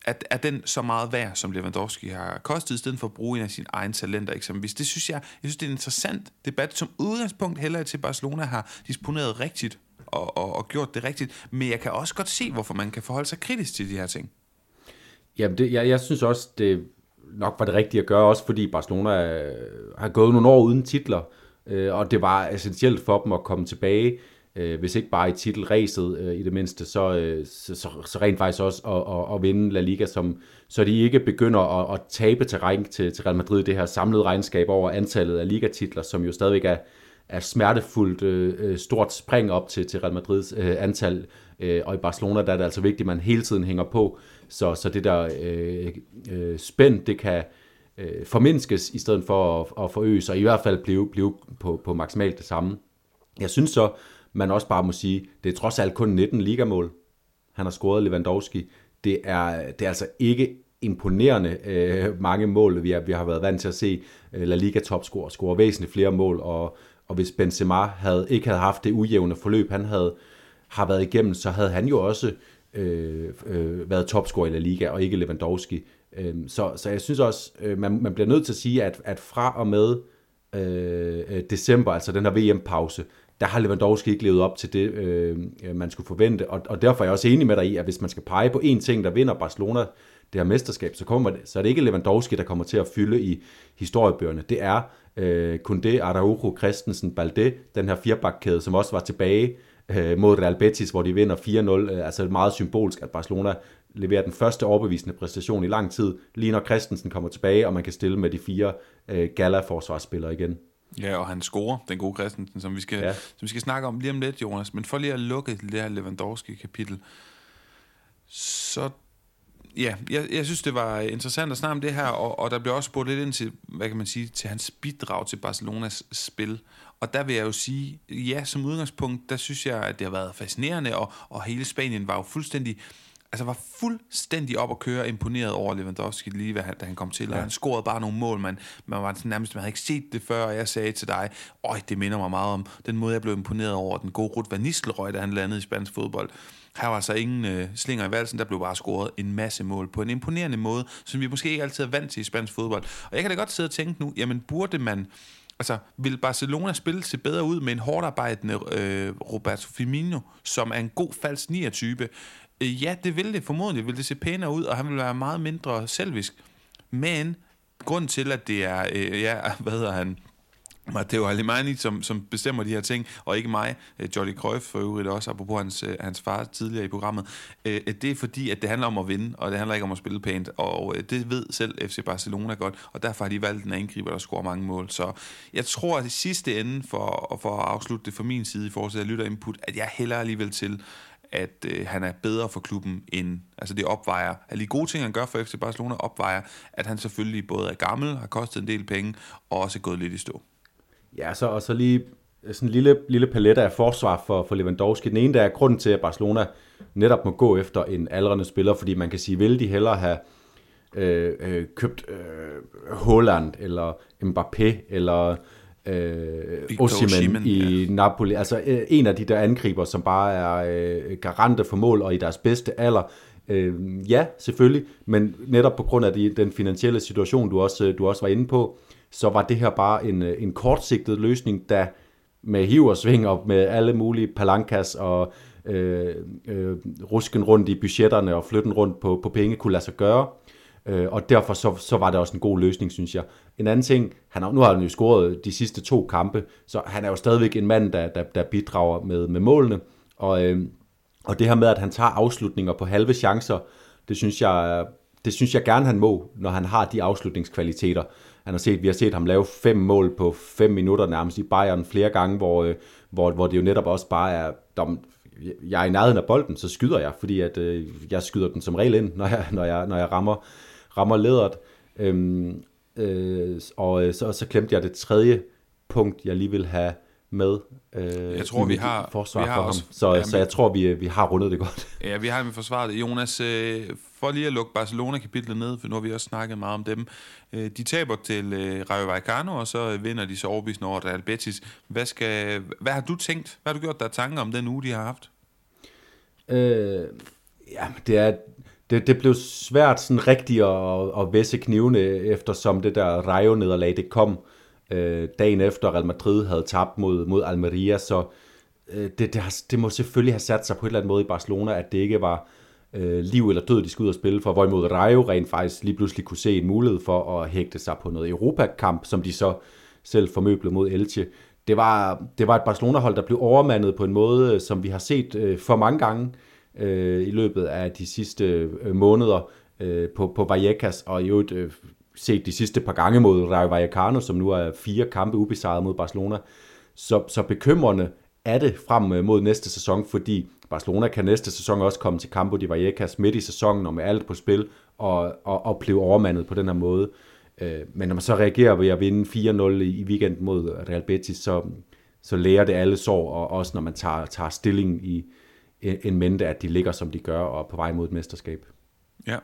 at, er, er den så meget værd, som Lewandowski har kostet, i stedet for at bruge en af sine egne talenter eksempelvis. Det synes jeg, jeg synes, det er en interessant debat, som udgangspunkt heller til Barcelona har disponeret rigtigt og, og, og gjort det rigtigt. Men jeg kan også godt se, hvorfor man kan forholde sig kritisk til de her ting. Jamen, det, jeg, jeg synes også, det nok var det rigtige at gøre, også fordi Barcelona øh, har gået nogle år uden titler, øh, og det var essentielt for dem at komme tilbage, øh, hvis ikke bare i titelræset øh, i det mindste, så, øh, så, så, så rent faktisk også at, at, at vinde La Liga, som, så de ikke begynder at, at tabe terræn til, til Real Madrid, det her samlede regnskab over antallet af ligatitler, som jo stadigvæk er, er smertefuldt øh, øh, stort spring op til, til Real Madrids øh, antal, øh, og i Barcelona der er det altså vigtigt, at man hele tiden hænger på, så, så det der øh, øh, spænd, det kan øh, formindskes i stedet for at, at forøge sig, i hvert fald blive, blive på, på maksimalt det samme. Jeg synes så, man også bare må sige, det er trods alt kun 19 ligamål, han har scoret Lewandowski. Det er, det er altså ikke imponerende øh, mange mål, vi er, vi har været vant til at se øh, La Liga topscorer score væsentligt flere mål, og, og hvis Benzema havde, ikke havde haft det ujævne forløb, han havde har været igennem, så havde han jo også øh, øh, været topscorer i La Liga, og ikke Lewandowski. Øh, så, så jeg synes også, øh, man, man bliver nødt til at sige, at, at fra og med øh, øh december, altså den her VM-pause, der har Lewandowski ikke levet op til det, øh, man skulle forvente. Og, og derfor er jeg også enig med dig i, at hvis man skal pege på én ting, der vinder Barcelona det her mesterskab, så, kommer det, så er det ikke Lewandowski, der kommer til at fylde i historiebøgerne. Det er øh, Kunde, Araujo, Christensen, Balde, den her firebakkæde, som også var tilbage øh, mod Real Betis, hvor de vinder 4-0. Øh, altså meget symbolsk, at Barcelona leverer den første overbevisende præstation i lang tid, lige når Christensen kommer tilbage, og man kan stille med de fire øh, gala-forsvarsspillere igen. Ja, og han scorer, den gode Christensen, som vi, skal, ja. som vi skal snakke om lige om lidt, Jonas. Men for lige at lukke det her Lewandowski-kapitel, så ja, jeg, jeg synes, det var interessant at snakke om det her, og, og der blev også spurgt lidt ind til, hvad kan man sige, til hans bidrag til Barcelonas spil. Og der vil jeg jo sige, ja, som udgangspunkt, der synes jeg, at det har været fascinerende, og, og hele Spanien var jo fuldstændig altså var fuldstændig op at køre, imponeret over Lewandowski lige da han kom til, ja. og han scorede bare nogle mål, man, man var nærmest, man havde ikke set det før, og jeg sagde til dig, øj, det minder mig meget om den måde, jeg blev imponeret over, den gode Ruth Van Nistelrooy, da han landede i spansk fodbold. Her var altså ingen øh, slinger i valsen, der blev bare scoret en masse mål på en imponerende måde, som vi måske ikke altid er vant til i spansk fodbold. Og jeg kan da godt sidde og tænke nu, jamen burde man, altså vil Barcelona spille sig bedre ud med en hårdt arbejdende øh, Roberto Firmino, som er en god falsk 9-type, Øh, ja, det vil det formodentlig. Vil det se pænere ud, og han vil være meget mindre selvisk. Men grund til, at det er, øh, ja, hvad hedder han, Matteo Alemani, som, som bestemmer de her ting, og ikke mig, øh, Jolly Cruyff for øvrigt også, apropos hans, øh, hans far tidligere i programmet, øh, det er fordi, at det handler om at vinde, og det handler ikke om at spille pænt, og øh, det ved selv FC Barcelona godt, og derfor har de valgt en angriber, der scorer mange mål. Så jeg tror, at i sidste ende, for, for at afslutte det fra min side i forhold til at lytte input, at jeg hælder alligevel til, at øh, han er bedre for klubben end, altså det opvejer, alle de gode ting, han gør for FC Barcelona, opvejer, at han selvfølgelig både er gammel, har kostet en del penge, og også er gået lidt i stå. Ja, så, og så lige sådan en lille, lille palette af forsvar for, for Lewandowski. Den ene, der er grunden til, at Barcelona netop må gå efter en aldrende spiller, fordi man kan sige, vil de hellere have øh, øh, købt øh, Holland, eller Mbappé, eller øh, Osimhen i ja. Napoli. Altså øh, en af de der angriber, som bare er øh, garante for mål og i deres bedste alder. Øh, ja, selvfølgelig, men netop på grund af de, den finansielle situation, du også, du også var inde på, så var det her bare en, øh, en kortsigtet løsning, der med hiv og sving og med alle mulige palankas og øh, øh, rusken rundt i budgetterne og flytten rundt på, på penge kunne lade sig gøre. Øh, og derfor så, så var det også en god løsning, synes jeg. En anden ting, han har, nu har han jo scoret de sidste to kampe, så han er jo stadigvæk en mand, der, der, der bidrager med, med målene. Og, øh, og det her med, at han tager afslutninger på halve chancer, det synes jeg, det synes jeg gerne, han må, når han har de afslutningskvaliteter. Han har set, vi har set ham lave fem mål på fem minutter nærmest i Bayern flere gange, hvor, øh, hvor, hvor det jo netop også bare er, dom, jeg er i nærheden af bolden, så skyder jeg, fordi at, øh, jeg skyder den som regel ind, når jeg, når jeg, når jeg rammer, rammer lederet. Øhm, øh, og øh, så, så klemte jeg det tredje punkt, jeg lige vil have med. Øh, jeg tror, vi har, forsvar vi har for også, ham. Så, ja, så jeg tror, vi, vi har rundet det godt. Ja, vi har forsvaret. Jonas, øh, for lige at lukke Barcelona-kapitlet ned, for nu har vi også snakket meget om dem. Øh, de taber til øh, Rayo Vallecano, og så vinder de så overbevisende over Real Betis. Hvad, skal, hvad har du tænkt? Hvad har du gjort der tanker om den uge, de har haft? Øh, ja, det er det, det blev svært sådan rigtigt at, at væsse knivene, eftersom det der Rayo-nederlag, det kom øh, Øh, dagen efter Real Madrid havde tabt mod, mod Almeria, så øh, det, det, har, det må selvfølgelig have sat sig på et eller andet måde i Barcelona, at det ikke var øh, liv eller død, de skulle ud og spille for, hvorimod Rayo rent faktisk lige pludselig kunne se en mulighed for at hægte sig på noget Europakamp, som de så selv formøblede mod Elche. Det var, det var et Barcelona-hold, der blev overmandet på en måde, øh, som vi har set øh, for mange gange øh, i løbet af de sidste øh, måneder øh, på, på Vallecas, og i øvrigt øh, set de sidste par gange mod Rayo Vallecano, som nu er fire kampe ubesejret mod Barcelona. Så, så bekymrende er det frem øh, mod næste sæson, fordi Barcelona kan næste sæson også komme til Campo de Vallecas midt i sæsonen og med alt på spil og, og, og blive overmandet på den her måde. Øh, men når man så reagerer ved at vinde 4-0 i weekenden mod Real Betis, så, så lærer det alle sår, og også når man tager, tager stilling i en mente, at de ligger, som de gør, og på vej mod et mesterskab. Ja.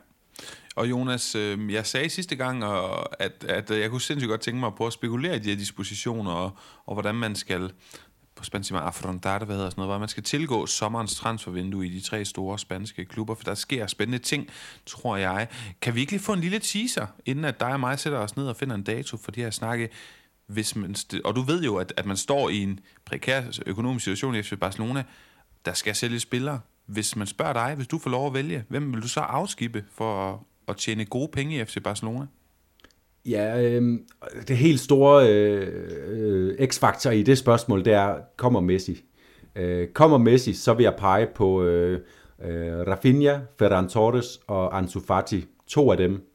Og Jonas, øh, jeg sagde sidste gang, at, at jeg kunne sindssygt godt tænke mig at prøve at spekulere i de her dispositioner, og, og hvordan man skal på spansk siger man affrontar, hvad hedder sådan noget, hvor man skal tilgå sommerens transfervindue i de tre store spanske klubber, for der sker spændende ting, tror jeg. Kan vi ikke lige få en lille teaser, inden at dig og mig sætter os ned og finder en dato for de her snakke, hvis man, og du ved jo, at, at man står i en prekær økonomisk situation i FC Barcelona, der skal sælge spillere. Hvis man spørger dig, hvis du får lov at vælge, hvem vil du så afskibe for at tjene gode penge i FC Barcelona? Ja, øh, det helt store øh, øh, x-faktor i det spørgsmål, det er, kommer Messi? Øh, kommer Messi, så vil jeg pege på øh, øh, Rafinha, Ferran Torres og Ansu Fati. To af dem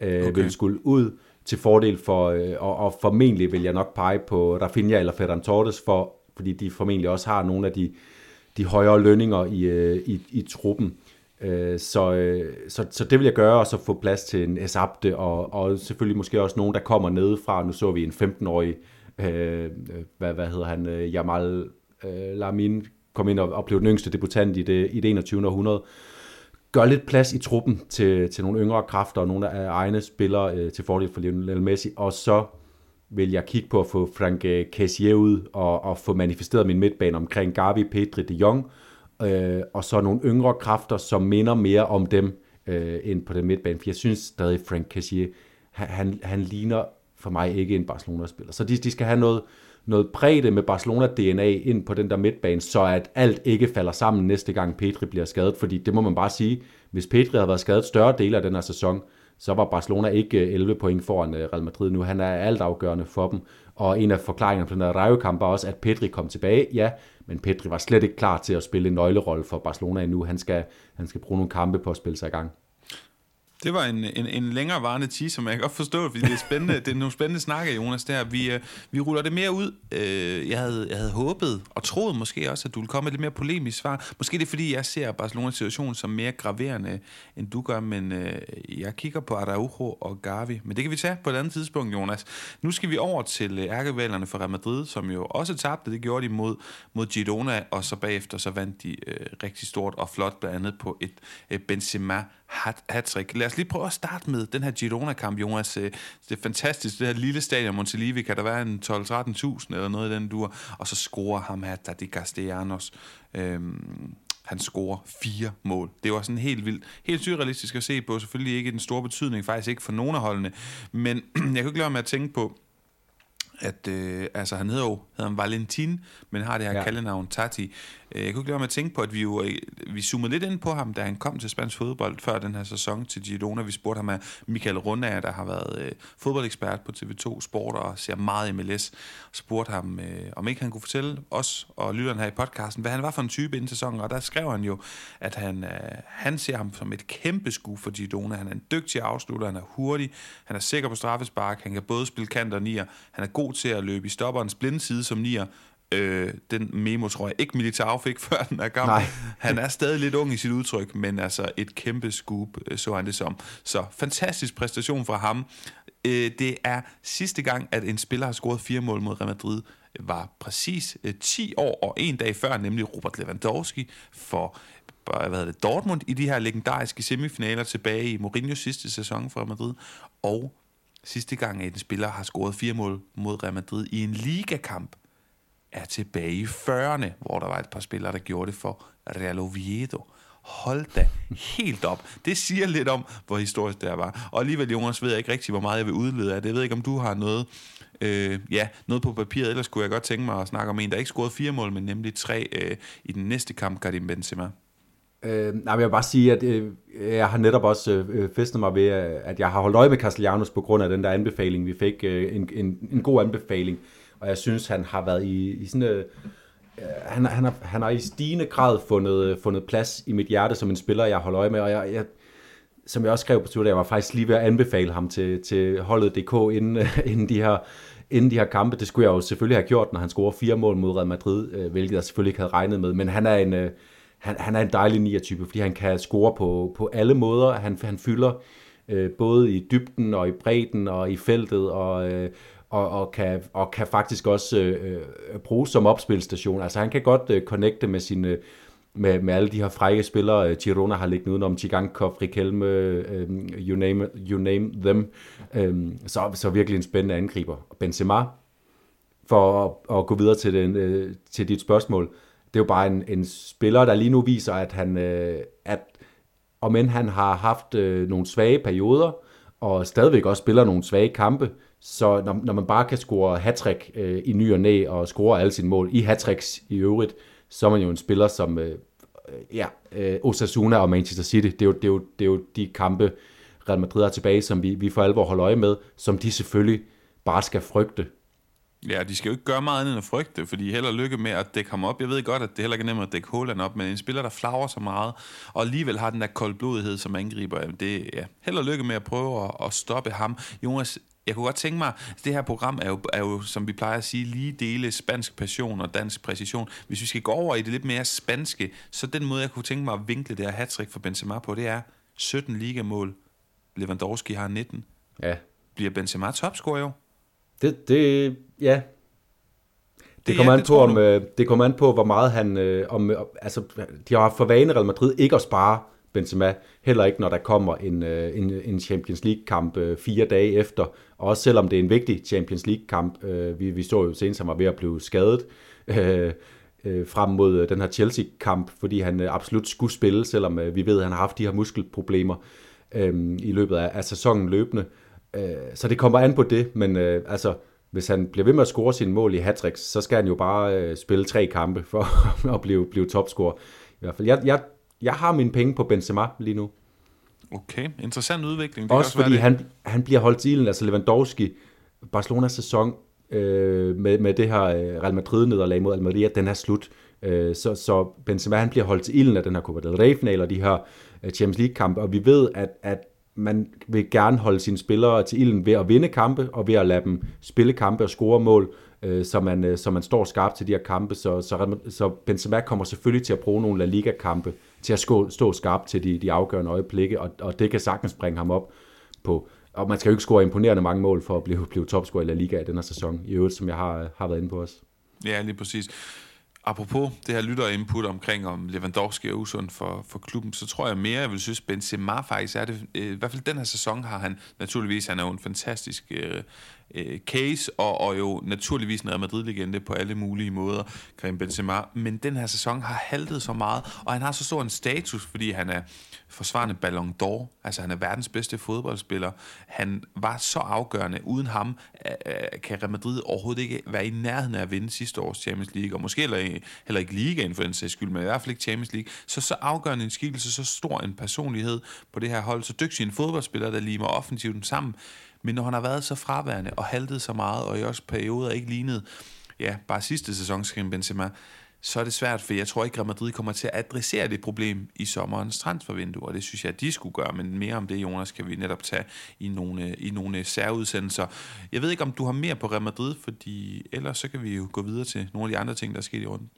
øh, okay. vil skulle ud til fordel for, øh, og, og formentlig vil jeg nok pege på Rafinha eller Ferran Torres, for, fordi de formentlig også har nogle af de, de højere lønninger i, øh, i, i truppen. Øh, Øh, så, øh, så, så det vil jeg gøre, og så få plads til en Esabte, og, og selvfølgelig måske også nogen, der kommer nedefra. Nu så vi en 15-årig, øh, hvad, hvad hedder han, øh, Jamal øh, Lamin, kom ind og, og blev den yngste debutant i det, i det 21. århundrede. Gør lidt plads i truppen til, til nogle yngre kræfter og nogle af egne spillere øh, til fordel for Lionel Messi, og så vil jeg kigge på at få Frank øh, Cassier ud og, og få manifesteret min midtbane omkring Gavi, Pedri, De Jong, øh, øh, og så nogle yngre kræfter, som minder mere om dem øh, end på den midtbane. For jeg synes stadig, Frank Cassier, han, han, han ligner for mig ikke en Barcelona-spiller. Så de, de skal have noget, noget bredde med Barcelona-DNA ind på den der midtbane, så at alt ikke falder sammen næste gang Pedri bliver skadet. Fordi det må man bare sige, hvis Pedri havde været skadet større dele af den her sæson, så var Barcelona ikke øh, 11 point foran øh, Real Madrid nu. Han er altafgørende for dem. Og en af forklaringerne på den der Rayo-kamp var også, at Pedri kom tilbage. Ja, men Pedri var slet ikke klar til at spille en nøglerolle for Barcelona endnu. Han skal, han skal bruge nogle kampe på at spille sig i gang. Det var en, en, en længerevarende teaser, som jeg kan godt forstå, fordi det er spændende. det er nogle spændende snakker, Jonas, der. Vi, øh, vi ruller det mere ud. Øh, jeg, havde, jeg havde håbet og troet måske også, at du ville komme med lidt mere polemisk svar. Måske det er, fordi jeg ser Barcelonas situation som mere graverende, end du gør, men øh, jeg kigger på Araujo og Gavi. Men det kan vi tage på et andet tidspunkt, Jonas. Nu skal vi over til øh, ærkevalgerne for Real Madrid, som jo også tabte. Det gjorde de mod, mod Girona, og så bagefter så vandt de øh, rigtig stort og flot, blandt andet på et øh, Benzema hat-trick. Lad os lige prøve at starte med den her Girona-kamp, Jonas. Øh, det er fantastisk, det her lille stadion Montelivi, kan der være en 12-13.000 eller noget i den dur, og så scorer ham her, Tati Castellanos. Øhm, han scorer fire mål. Det var sådan helt vildt, helt surrealistisk at se på. Selvfølgelig ikke den store betydning, faktisk ikke for nogen af holdene. Men jeg kan ikke lade med at tænke på, at øh, altså, han hedder jo hedder han Valentin, men har det her ja. kaldenavn Tati. Øh, jeg kunne ikke lade med at tænke på, at vi jo øh, vi zoomede lidt ind på ham, da han kom til spansk fodbold før den her sæson til Girona. Vi spurgte ham af Michael Rundager, der har været øh, fodboldekspert på TV2 Sport og ser meget MLS. Spurgte ham, øh, om ikke han kunne fortælle os og lytterne her i podcasten, hvad han var for en type inden sæsonen. Og der skrev han jo, at han, øh, han ser ham som et kæmpe skue for Girona. Han er en dygtig afslutter, han er hurtig, han er sikker på straffespark, han kan både spille kant og nier, han er god til at løbe i stopperens blinde side som nier, Øh, den memo tror jeg ikke Militao fik før den er gammel. Nej. Han er stadig lidt ung i sit udtryk, men altså et kæmpe scoop, øh, så han det som. Så fantastisk præstation fra ham. Øh, det er sidste gang, at en spiller har scoret fire mål mod Real Madrid, var præcis øh, 10 år og en dag før, nemlig Robert Lewandowski for hvad hedder det, Dortmund i de her legendariske semifinaler tilbage i Mourinho's sidste sæson for Real Madrid. Og sidste gang, at en spiller har scoret fire mål mod Real Madrid i en ligakamp, er tilbage i 40'erne, hvor der var et par spillere, der gjorde det for Real Oviedo. Hold da helt op. Det siger lidt om, hvor historisk det var. Og alligevel, Jonas, ved jeg ikke rigtig, hvor meget jeg vil udlede af det. Jeg ved ikke, om du har noget, øh, ja, noget på papiret. Ellers kunne jeg godt tænke mig at snakke om en, der ikke scorede fire mål, men nemlig tre øh, i den næste kamp, Karim Benzema. Øh, nej, jeg vil bare sige, at øh, jeg har netop også øh, festet mig ved, øh, at jeg har holdt øje med Castellanos på grund af den der anbefaling, vi fik. Øh, en, en, en god anbefaling og jeg synes, han har været i, i sådan øh, han, han, har, han har i stigende grad fundet, fundet plads i mit hjerte som en spiller, jeg holder øje med, og jeg, jeg som jeg også skrev på Twitter, jeg var faktisk lige ved at anbefale ham til, til holdet DK inden, inden, de her, inden de her kampe. Det skulle jeg jo selvfølgelig have gjort, når han scorer fire mål mod Real Madrid, øh, hvilket jeg selvfølgelig ikke havde regnet med. Men han er en, øh, han, han er en dejlig nier-type, fordi han kan score på, på alle måder. Han, han fylder øh, både i dybden og i bredden og i feltet, og, øh, og, og, kan, og kan faktisk også øh, øh, bruges som opspilstation. Altså han kan godt øh, connecte med sine øh, med, med alle de her frække spillere, øh, Girona har liggende udenom, Chigankov, Rikelme, øh, you, name, you name them. Øh, så, så virkelig en spændende angriber. Benzema, for at, at gå videre til, den, øh, til dit spørgsmål, det er jo bare en, en spiller, der lige nu viser, at han, øh, at om end han har haft øh, nogle svage perioder, og stadigvæk også spiller nogle svage kampe, så når, når man bare kan score hattrick øh, i ny og næ, og score alle sine mål i hattricks i øvrigt, så er man jo en spiller som øh, øh ja, øh, Osasuna og Manchester City. Det er, jo, det, er jo, det er jo de kampe, Real Madrid har tilbage, som vi, vi for alvor holder øje med, som de selvfølgelig bare skal frygte. Ja, de skal jo ikke gøre meget andet end at frygte, fordi heller lykke med at dække ham op. Jeg ved godt, at det heller ikke er nemt at dække Håland op, men en spiller, der flager så meget, og alligevel har den der koldblodighed som angriber, det ja, heller lykke med at prøve at, at stoppe ham. Jonas, jeg kunne godt tænke mig, at det her program er jo, er jo, som vi plejer at sige, lige dele spansk passion og dansk præcision. Hvis vi skal gå over i det lidt mere spanske, så den måde, jeg kunne tænke mig at vinkle det her hat for Benzema på, det er 17 ligamål. Lewandowski har 19. Ja. Bliver Benzema topscorer jo? Det, det, ja. Det, det kommer, ja, an på, om, øh, det kommer an på, hvor meget han... Øh, om, altså, de har haft for vane Real Madrid ikke at spare Benzema, heller ikke når der kommer en, øh, en, en Champions League-kamp øh, fire dage efter. Og også selvom det er en vigtig Champions League-kamp, øh, vi, vi så jo senest, han var ved at blive skadet øh, øh, frem mod øh, den her Chelsea-kamp, fordi han øh, absolut skulle spille, selvom øh, vi ved, at han har haft de her muskelproblemer øh, i løbet af, af sæsonen løbende. Øh, så det kommer an på det, men øh, altså, hvis han bliver ved med at score sine mål i hat så skal han jo bare øh, spille tre kampe for at blive, blive topscorer. I hvert fald. Jeg, jeg jeg har mine penge på Benzema lige nu. Okay, interessant udvikling. Det også, også fordi han, han bliver holdt til ilden, altså Lewandowski, Barcelonas sæson øh, med, med det her øh, Real Madrid-nederlag mod Almeria, den er slut. Øh, så, så Benzema han bliver holdt til ilden af den her Copa del Rey-final og de her øh, Champions League-kampe, og vi ved, at, at man vil gerne holde sine spillere til ilden ved at vinde kampe, og ved at lade dem spille kampe og score mål, øh, så, man, øh, så man står skarpt til de her kampe. Så, så, så Benzema kommer selvfølgelig til at bruge nogle La Liga-kampe til at stå, stå skarpt til de, de afgørende øjeblikke, og, og det kan sagtens bringe ham op på og man skal jo ikke score imponerende mange mål for at blive, blive topscorer i La Liga i den her sæson, i øvrigt, som jeg har, har været inde på os. Ja, lige præcis. Apropos det her lytterinput omkring, om Lewandowski er usund for, for klubben, så tror jeg mere, jeg vil synes, Benzema faktisk er det. I hvert fald den her sæson har han naturligvis, han er jo en fantastisk øh, øh, case, og, og jo naturligvis en Real Madrid-legende på alle mulige måder, Karim Benzema. Men den her sæson har haltet så meget, og han har så stor en status, fordi han er forsvarende Ballon d'Or. Altså han er verdens bedste fodboldspiller. Han var så afgørende. Uden ham øh, øh, kan Real Madrid overhovedet ikke være i nærheden af at vinde sidste års Champions League, og måske heller, heller ikke ligaen for den sags skyld, men i hvert fald ikke Champions League. Så så afgørende en skikkelse, så stor en personlighed på det her hold, så dygtig en fodboldspiller, der limer offensivt sammen. Men når han har været så fraværende og haltet så meget, og i også perioder ikke lignet, ja, bare sidste sæson, Benzema, så er det svært, for jeg tror ikke, at Madrid kommer til at adressere det problem i sommerens transfervindue, og det synes jeg, at de skulle gøre, men mere om det, Jonas, kan vi netop tage i nogle, i nogle særudsendelser. Jeg ved ikke, om du har mere på Real Madrid, fordi ellers så kan vi jo gå videre til nogle af de andre ting, der er sket i runden.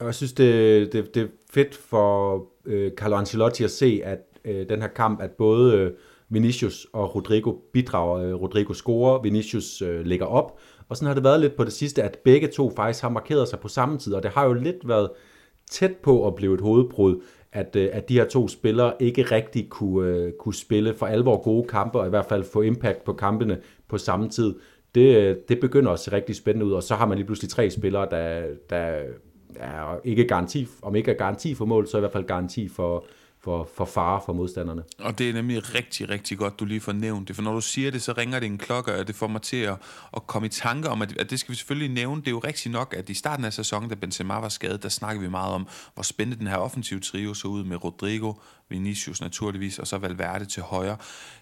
Jeg synes, det, det, det er fedt for øh, Carlo Ancelotti at se, at øh, den her kamp, at både øh, Vinicius og Rodrigo bidrager. Øh, Rodrigo scorer, Vinicius øh, lægger op, og sådan har det været lidt på det sidste, at begge to faktisk har markeret sig på samme tid, og det har jo lidt været tæt på at blive et hovedbrud, at, øh, at de her to spillere ikke rigtig kunne, øh, kunne spille for alvor gode kampe, og i hvert fald få impact på kampene på samme tid. Det, øh, det begynder at se rigtig spændende ud, og så har man lige pludselig tre spillere, der, der er ikke garanti, om ikke er garanti for mål, så i hvert fald garanti for, for, for fare for modstanderne. Og det er nemlig rigtig, rigtig godt, du lige får nævnt det, for når du siger det, så ringer det en klokke, og det får mig til at, at komme i tanke om, at, at det skal vi selvfølgelig nævne. Det er jo rigtigt nok, at i starten af sæsonen, da Benzema var skadet, der snakkede vi meget om, hvor spændende den her offensive trio så ud med Rodrigo, Vinicius naturligvis, og så Valverde til højre.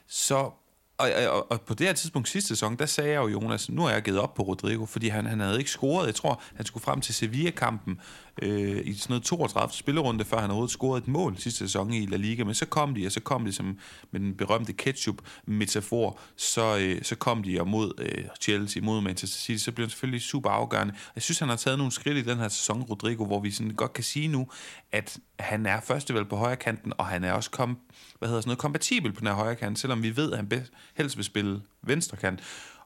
Så og, og, og på det her tidspunkt sidste sæson, der sagde jeg jo, Jonas, nu er jeg givet op på Rodrigo, fordi han, han havde ikke scoret. Jeg tror, han skulle frem til Sevilla-kampen øh, i sådan noget 32 spillerunde, før han overhovedet scorede et mål sidste sæson i La Liga. Men så kom de, og så kom de som med den berømte ketchup-metafor, så, øh, så kom de og mod øh, Chelsea, mod Manchester City, så blev han selvfølgelig super afgørende. Jeg synes, han har taget nogle skridt i den her sæson, Rodrigo, hvor vi sådan godt kan sige nu, at han er førstevalg på højre kanten, og han er også kom, hvad hedder sådan noget, kompatibel på den her højre kant, selvom vi ved, at han helst vil spille venstre kant.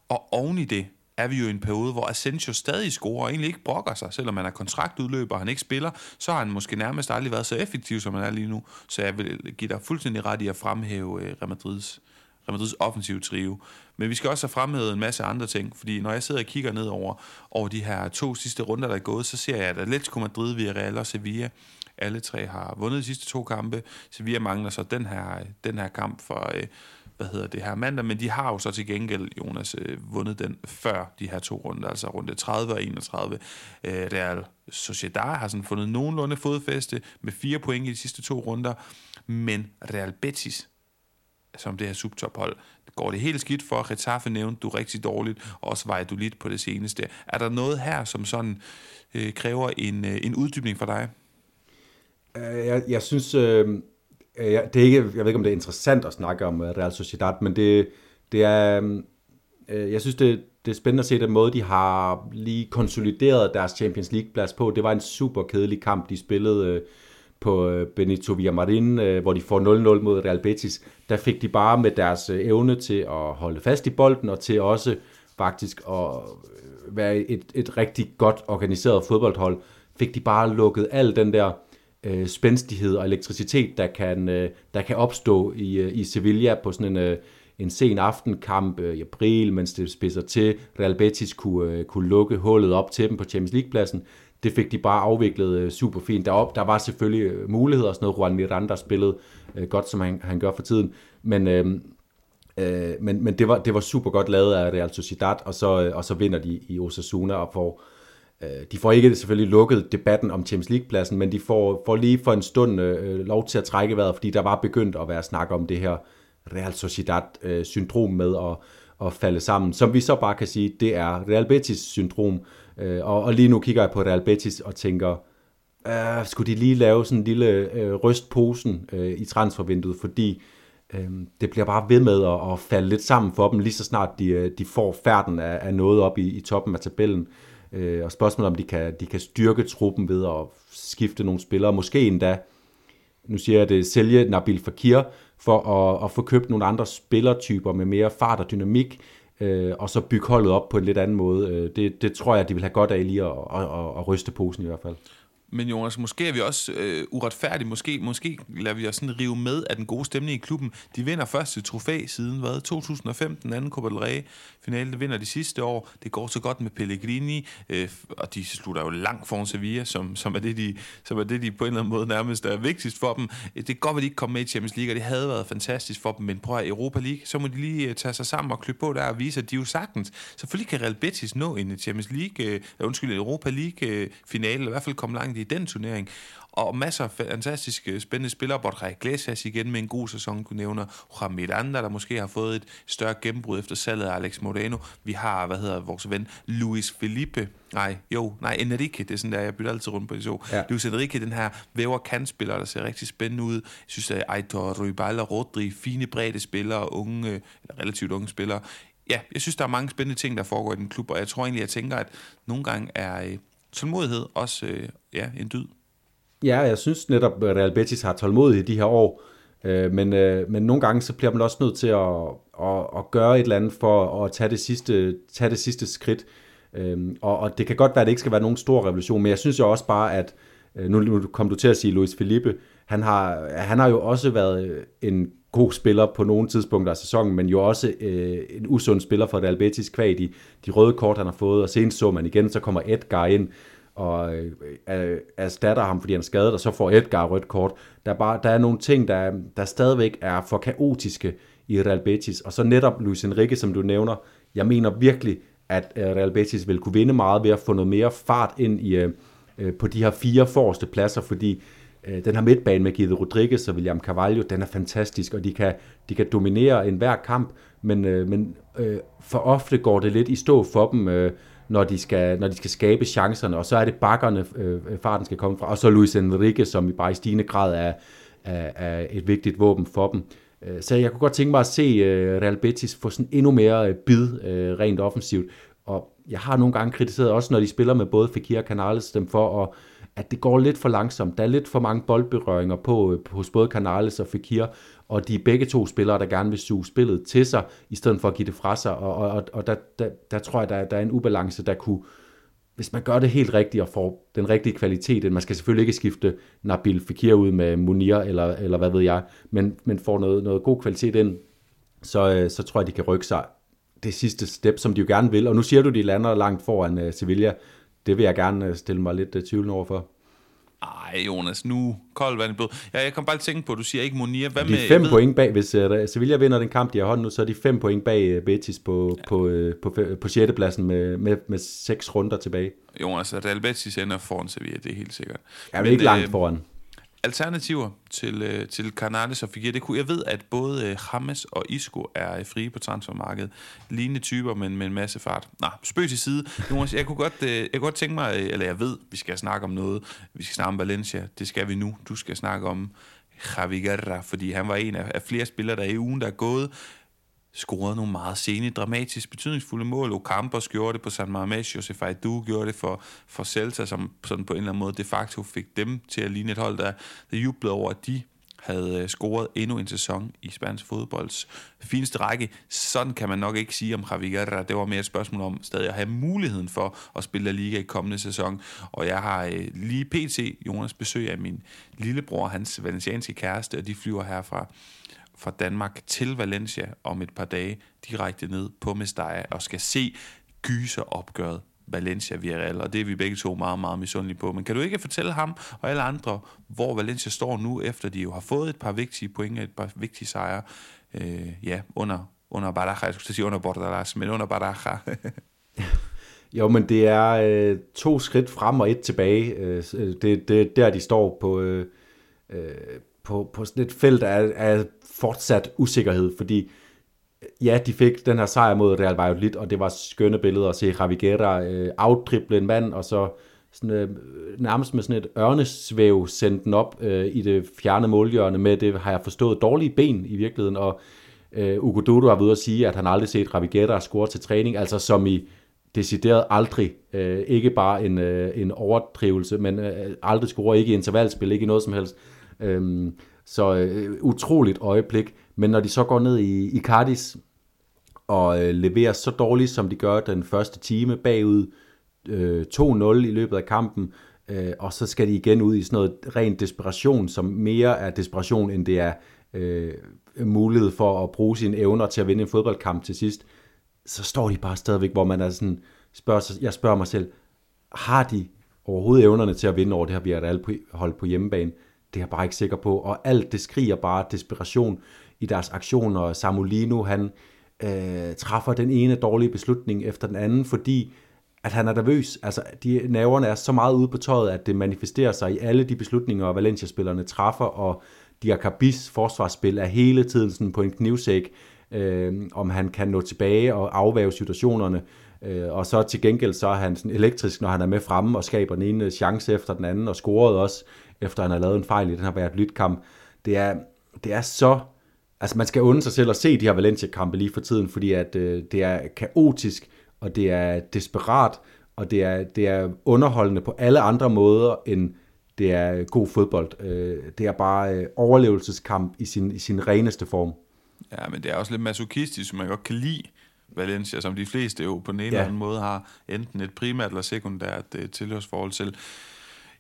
Og oven i det, er vi jo i en periode, hvor Asensio stadig scorer og egentlig ikke brokker sig, selvom han er kontraktudløber og han ikke spiller, så har han måske nærmest aldrig været så effektiv, som han er lige nu. Så jeg vil give dig fuldstændig ret i at fremhæve øh, Real Madrids, Real Madrids offensive trio. Men vi skal også have fremhævet en masse andre ting, fordi når jeg sidder og kigger ned over, over de her to sidste runder, der er gået, så ser jeg, at Atletico Madrid, Villarreal og Sevilla, alle tre har vundet de sidste to kampe. Sevilla mangler så den her, øh, den her kamp for, øh, hvad hedder det her mandag, men de har jo så til gengæld, Jonas, øh, vundet den før de her to runder, altså runde 30 og 31. Øh, Real Sociedad har sådan fundet nogenlunde fodfæste med fire point i de sidste to runder, men Real Betis, som det her subtophold. Går det helt skidt for, Getafe nævnte du rigtig dårligt, og også lidt på det seneste. Er der noget her, som sådan øh, kræver en, øh, en uddybning for dig? Øh, jeg, jeg synes, øh, Øh, jeg, det er ikke, jeg ved ikke, om det er interessant at snakke om øh, Real Sociedad, men det, det er, mm, øh, jeg synes, det, det er spændende at se den måde, de har lige konsolideret deres Champions League-plads på. Det var en super kedelig kamp, de spillede øh, på Benito Villamarin, hvor de får 0-0 mod Real Betis. Der fik de bare med deres evne til at holde fast i bolden, og til også faktisk at være et, et rigtig godt organiseret fodboldhold, fik de bare lukket al den der øh, spændstighed og elektricitet, der kan, øh, der kan opstå i, øh, i Sevilla på sådan en, øh, en sen aftenkamp øh, i april, mens det spidser til. Real Betis kunne, øh, kunne lukke hullet op til dem på Champions League-pladsen. Det fik de bare afviklet øh, super fint. derop. der var selvfølgelig øh, muligheder og sådan noget. Juan Miranda spillede øh, godt, som han, han gør for tiden. Men, øh, øh, men, men det, var, det var super godt lavet af Real Sociedad, og så, øh, og så vinder de i Osasuna og får Øh, de får ikke selvfølgelig lukket debatten om Champions League-pladsen, men de får, får lige for en stund øh, lov til at trække vejret, fordi der var begyndt at være snak om det her Real Sociedad-syndrom med at, at falde sammen, som vi så bare kan sige, det er Real Betis-syndrom. Øh, og, og lige nu kigger jeg på Real Betis og tænker, øh, skulle de lige lave sådan en lille øh, rystposen øh, i transfervinduet, fordi øh, det bliver bare ved med at, at falde lidt sammen for dem, lige så snart de, øh, de får færden af, af noget op i, i toppen af tabellen. Øh, Øh, og spørgsmålet om de kan, de kan styrke truppen ved at skifte nogle spillere, måske endda, nu siger jeg det, sælge Nabil Fakir for at, at få købt nogle andre spillertyper med mere fart og dynamik, øh, og så bygge holdet op på en lidt anden måde. Øh, det, det tror jeg, de vil have godt af lige at, at, at, at ryste posen i hvert fald. Men Jonas, måske er vi også øh, uretfærdige. Måske, måske lader vi os sådan rive med af den gode stemning i klubben. De vinder første trofæ siden hvad? 2015, anden Copa del Rey finale. De vinder de sidste år. Det går så godt med Pellegrini, øh, og de slutter jo langt foran Sevilla, som, som, er det, de, som er det, de på en eller anden måde nærmest er vigtigst for dem. Det er godt, at de ikke kom med i Champions League, og det havde været fantastisk for dem. Men prøv at Europa League, så må de lige øh, tage sig sammen og klø på der og vise, at de jo sagtens. Selvfølgelig kan Real Betis nå en Champions League, øh, undskyld, Europa League øh, finale, eller i hvert fald komme langt i den turnering. Og masser af fantastiske, spændende spillere. Borja Iglesias igen med en god sæson, du nævner. Juan Miranda, der måske har fået et større gennembrud efter salget af Alex Moreno. Vi har, hvad hedder vores ven, Luis Felipe. Nej, jo, nej, Enrique, det er sådan der, jeg bytter altid rundt på det så. Ja. Luis Enrique, den her væver kantspiller, der ser rigtig spændende ud. Jeg synes, at Aitor Ruibal og Rodri, fine brede spillere, unge, eller relativt unge spillere. Ja, jeg synes, der er mange spændende ting, der foregår i den klub, og jeg tror egentlig, jeg tænker, at nogle gange er øh, tålmodighed også øh, ja, en dyd. Ja, jeg synes netop, at Real Betis har tålmodighed i de her år, øh, men, øh, men nogle gange så bliver man også nødt til at, at, at gøre et eller andet for at tage det sidste, tage det sidste skridt. Øh, og, og det kan godt være, at det ikke skal være nogen stor revolution, men jeg synes jo også bare, at øh, nu, nu kom du til at sige Luis Felipe, han har, han har jo også været en god spiller på nogle tidspunkter af sæsonen, men jo også øh, en usund spiller for Real Betis kvad de, de røde kort, han har fået, og senest så man igen, så kommer Edgar ind, og øh, erstatter ham, fordi han er skadet, og så får Edgar rødt kort. Der er, bare, der er nogle ting, der, der stadigvæk er for kaotiske i Real Betis, og så netop Luis Enrique, som du nævner, jeg mener virkelig, at øh, Real Betis vil kunne vinde meget ved at få noget mere fart ind i, øh, øh på de her fire forreste pladser, fordi øh, Øh, den her midtbane med Guido Rodriguez og William Carvalho, den er fantastisk, og de kan, de kan dominere enhver kamp, men, øh, men øh, for ofte går det lidt i stå for dem, øh, når de skal, når de skal skabe chancerne, og så er det bakkerne, øh, farten skal komme fra, og så Luis Enrique, som i bare i stigende grad er, er, er et vigtigt våben for dem. Øh, så jeg kunne godt tænke mig at se øh, Real Betis få sådan endnu mere øh, bid rent offensivt, og jeg har nogle gange kritiseret også, når de spiller med både Fekir og Canales, dem for at, at det går lidt for langsomt. Der er lidt for mange boldberøringer på, øh, hos både Canales og Fekir, og de er begge to spillere, der gerne vil suge spillet til sig, i stedet for at give det fra sig, og, og, og der, der, der tror jeg, der, der er en ubalance, der kunne, hvis man gør det helt rigtigt og får den rigtige kvalitet, man skal selvfølgelig ikke skifte Nabil Fekir ud med Munir, eller, eller hvad ved jeg, men, men får noget, noget god kvalitet ind, så, øh, så tror jeg, de kan rykke sig det sidste step, som de jo gerne vil. Og nu siger du, de lander langt foran uh, Sevilla. Det vil jeg gerne uh, stille mig lidt uh, tvivlende over for. Ej, Jonas, nu koldt vand i blod. Ja, jeg kom bare til at tænke på, at du siger ikke Monir. Hvad de er fem point bag, hvis uh, Sevilla vinder den kamp, de har hånden nu, så er de fem point bag uh, Betis på, ja. på, uh, på, på, på 6. pladsen med, med, med seks runder tilbage. Jonas, at Real Betis ender foran Sevilla, det er helt sikkert. Jeg er ikke langt foran alternativer til, øh, til Canales og Figueroa. Det kunne, jeg ved, at både øh, James og Isco er øh, frie på transfermarkedet. Lignende typer, men med en masse fart. Nå, spøg til side. Jonas, jeg kunne godt, øh, jeg kunne godt tænke mig, øh, eller jeg ved, vi skal snakke om noget. Vi skal snakke om Valencia. Det skal vi nu. Du skal snakke om Javi Guerra, fordi han var en af, af flere spillere, der i ugen, der er gået, scorede nogle meget sene, dramatisk betydningsfulde mål. Ocampos gjorde det på San Mamés, Josef Aidu gjorde det for, for Celta, som sådan på en eller anden måde de facto fik dem til at ligne et hold, der, der jublede over, at de havde øh, scoret endnu en sæson i spansk fodbolds fineste række. Sådan kan man nok ikke sige om Javi Guerra. Det var mere et spørgsmål om stadig at have muligheden for at spille La Liga i kommende sæson. Og jeg har øh, lige pt. Jonas besøg af min lillebror, hans valencianske kæreste, og de flyver herfra fra fra Danmark til Valencia om et par dage direkte ned på Mestalla og skal se gyser opgøret Valencia Villarreal, og det er vi begge to meget, meget misundelige på. Men kan du ikke fortælle ham og alle andre, hvor Valencia står nu, efter de jo har fået et par vigtige point et par vigtige sejre, øh, ja, under, under Baraja, jeg skulle sige under Bordalas, men under Baraja. jo, men det er øh, to skridt frem og et tilbage. Øh, øh det, det der, de står på, øh, øh, på, på sådan et felt af, af fortsat usikkerhed, fordi øh, ja, de fik den her sejr mod Real Valladolid, og det var skønne billeder at se Javi Guerra øh, outdrible en mand, og så sådan, øh, nærmest med sådan et ørnesvæv sendte den op øh, i det fjerne målhjørne med, det har jeg forstået, dårlige ben i virkeligheden, og øh, Ugo Dodo har ved at sige, at han aldrig set Javi Guerra score til træning, altså som i decideret aldrig, øh, ikke bare en, øh, en overdrivelse, men øh, aldrig score, ikke i intervalspil, ikke i noget som helst. Øh, så øh, utroligt øjeblik. Men når de så går ned i, i Cardis og øh, leverer så dårligt, som de gør den første time bagud øh, 2-0 i løbet af kampen, øh, og så skal de igen ud i sådan noget ren desperation, som mere er desperation, end det er øh, mulighed for at bruge sine evner til at vinde en fodboldkamp til sidst, så står de bare stadigvæk, hvor man er sådan, spørger sig, jeg spørger mig selv, har de overhovedet evnerne til at vinde over det her Villarreal-hold på hjemmebane? Det er jeg bare ikke sikker på. Og alt det skriger bare desperation i deres aktioner. Samulino, han øh, træffer den ene dårlige beslutning efter den anden, fordi at han er nervøs. Altså, de nerverne er så meget ude på tøjet, at det manifesterer sig i alle de beslutninger, Valencia-spillerne træffer, og Diakabis forsvarsspil er hele tiden sådan på en knivsæk, øh, om han kan nå tilbage og afvæve situationerne. Øh, og så til gengæld så er han sådan elektrisk, når han er med fremme og skaber den ene chance efter den anden, og scorede også efter han har lavet en fejl i den her Valladolid-kamp. Det er, det er så... Altså, man skal undre sig selv at se de her Valencia-kampe lige for tiden, fordi at, øh, det er kaotisk, og det er desperat, og det er, det er underholdende på alle andre måder, end det er god fodbold. Øh, det er bare øh, overlevelseskamp i sin, i sin reneste form. Ja, men det er også lidt masochistisk, man godt kan lide Valencia, som de fleste jo på en eller anden måde har enten et primært eller sekundært øh, tilhørsforhold til.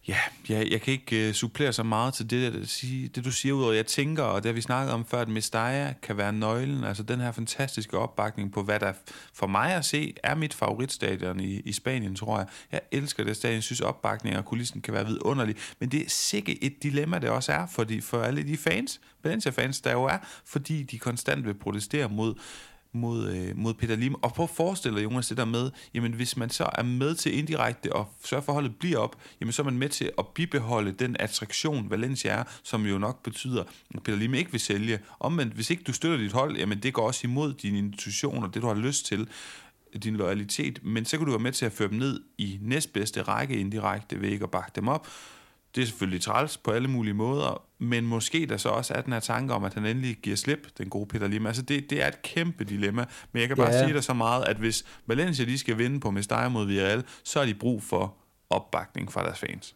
Ja, jeg, jeg kan ikke uh, supplere så meget til det, det, det du siger, udover jeg tænker, og det har vi snakket om før, at Mestaya kan være nøglen, altså den her fantastiske opbakning på, hvad der for mig at se er mit favoritstadion i, i Spanien, tror jeg. Jeg elsker det stadion, jeg synes opbakningen og kulissen kan være vidunderlig, men det er sikkert et dilemma, det også er for, de, for alle de fans, Valencia-fans, der jo er, fordi de konstant vil protestere mod mod, øh, mod Peter Lim. Og prøv at forestille dig, Jonas, det der med, jamen hvis man så er med til indirekte og sørger for, at holdet bliver op, jamen så er man med til at bibeholde den attraktion, Valencia er, som jo nok betyder, at Peter Lim ikke vil sælge. Omvendt, hvis ikke du støtter dit hold, jamen det går også imod din intuition og det, du har lyst til din loyalitet, men så kan du være med til at føre dem ned i næstbedste række indirekte ved ikke at bakke dem op. Det er selvfølgelig træls på alle mulige måder, men måske der så også er den her tanke om, at han endelig giver slip, den gode Peter Lim. Altså det, det er et kæmpe dilemma, men jeg kan bare ja. sige dig så meget, at hvis Valencia de skal vinde på Mestalla mod Villarreal, så har de brug for opbakning fra deres fans.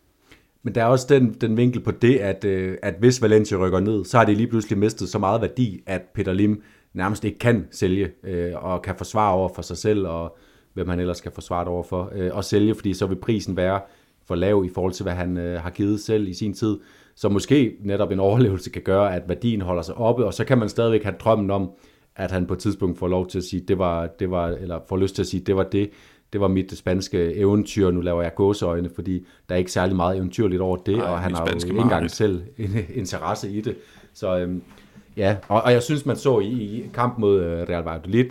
Men der er også den, den vinkel på det, at, øh, at hvis Valencia rykker ned, så har de lige pludselig mistet så meget værdi, at Peter Lim nærmest ikke kan sælge, øh, og kan forsvare over for sig selv, og hvem han ellers kan forsvare det over for, øh, og sælge, fordi så vil prisen være for lav i forhold til, hvad han øh, har givet selv i sin tid. Så måske netop en overlevelse kan gøre, at værdien holder sig oppe, og så kan man stadigvæk have drømmen om, at han på et tidspunkt får lov til at sige, det var, det var, eller får lyst til at sige, det var det, det var mit spanske eventyr, nu laver jeg gåseøjne, fordi der er ikke særlig meget eventyrligt over det, Ej, og han har jo ikke engang selv en interesse i det. Så øhm, ja, og, og jeg synes, man så i, i kamp mod øh, Real Valladolid,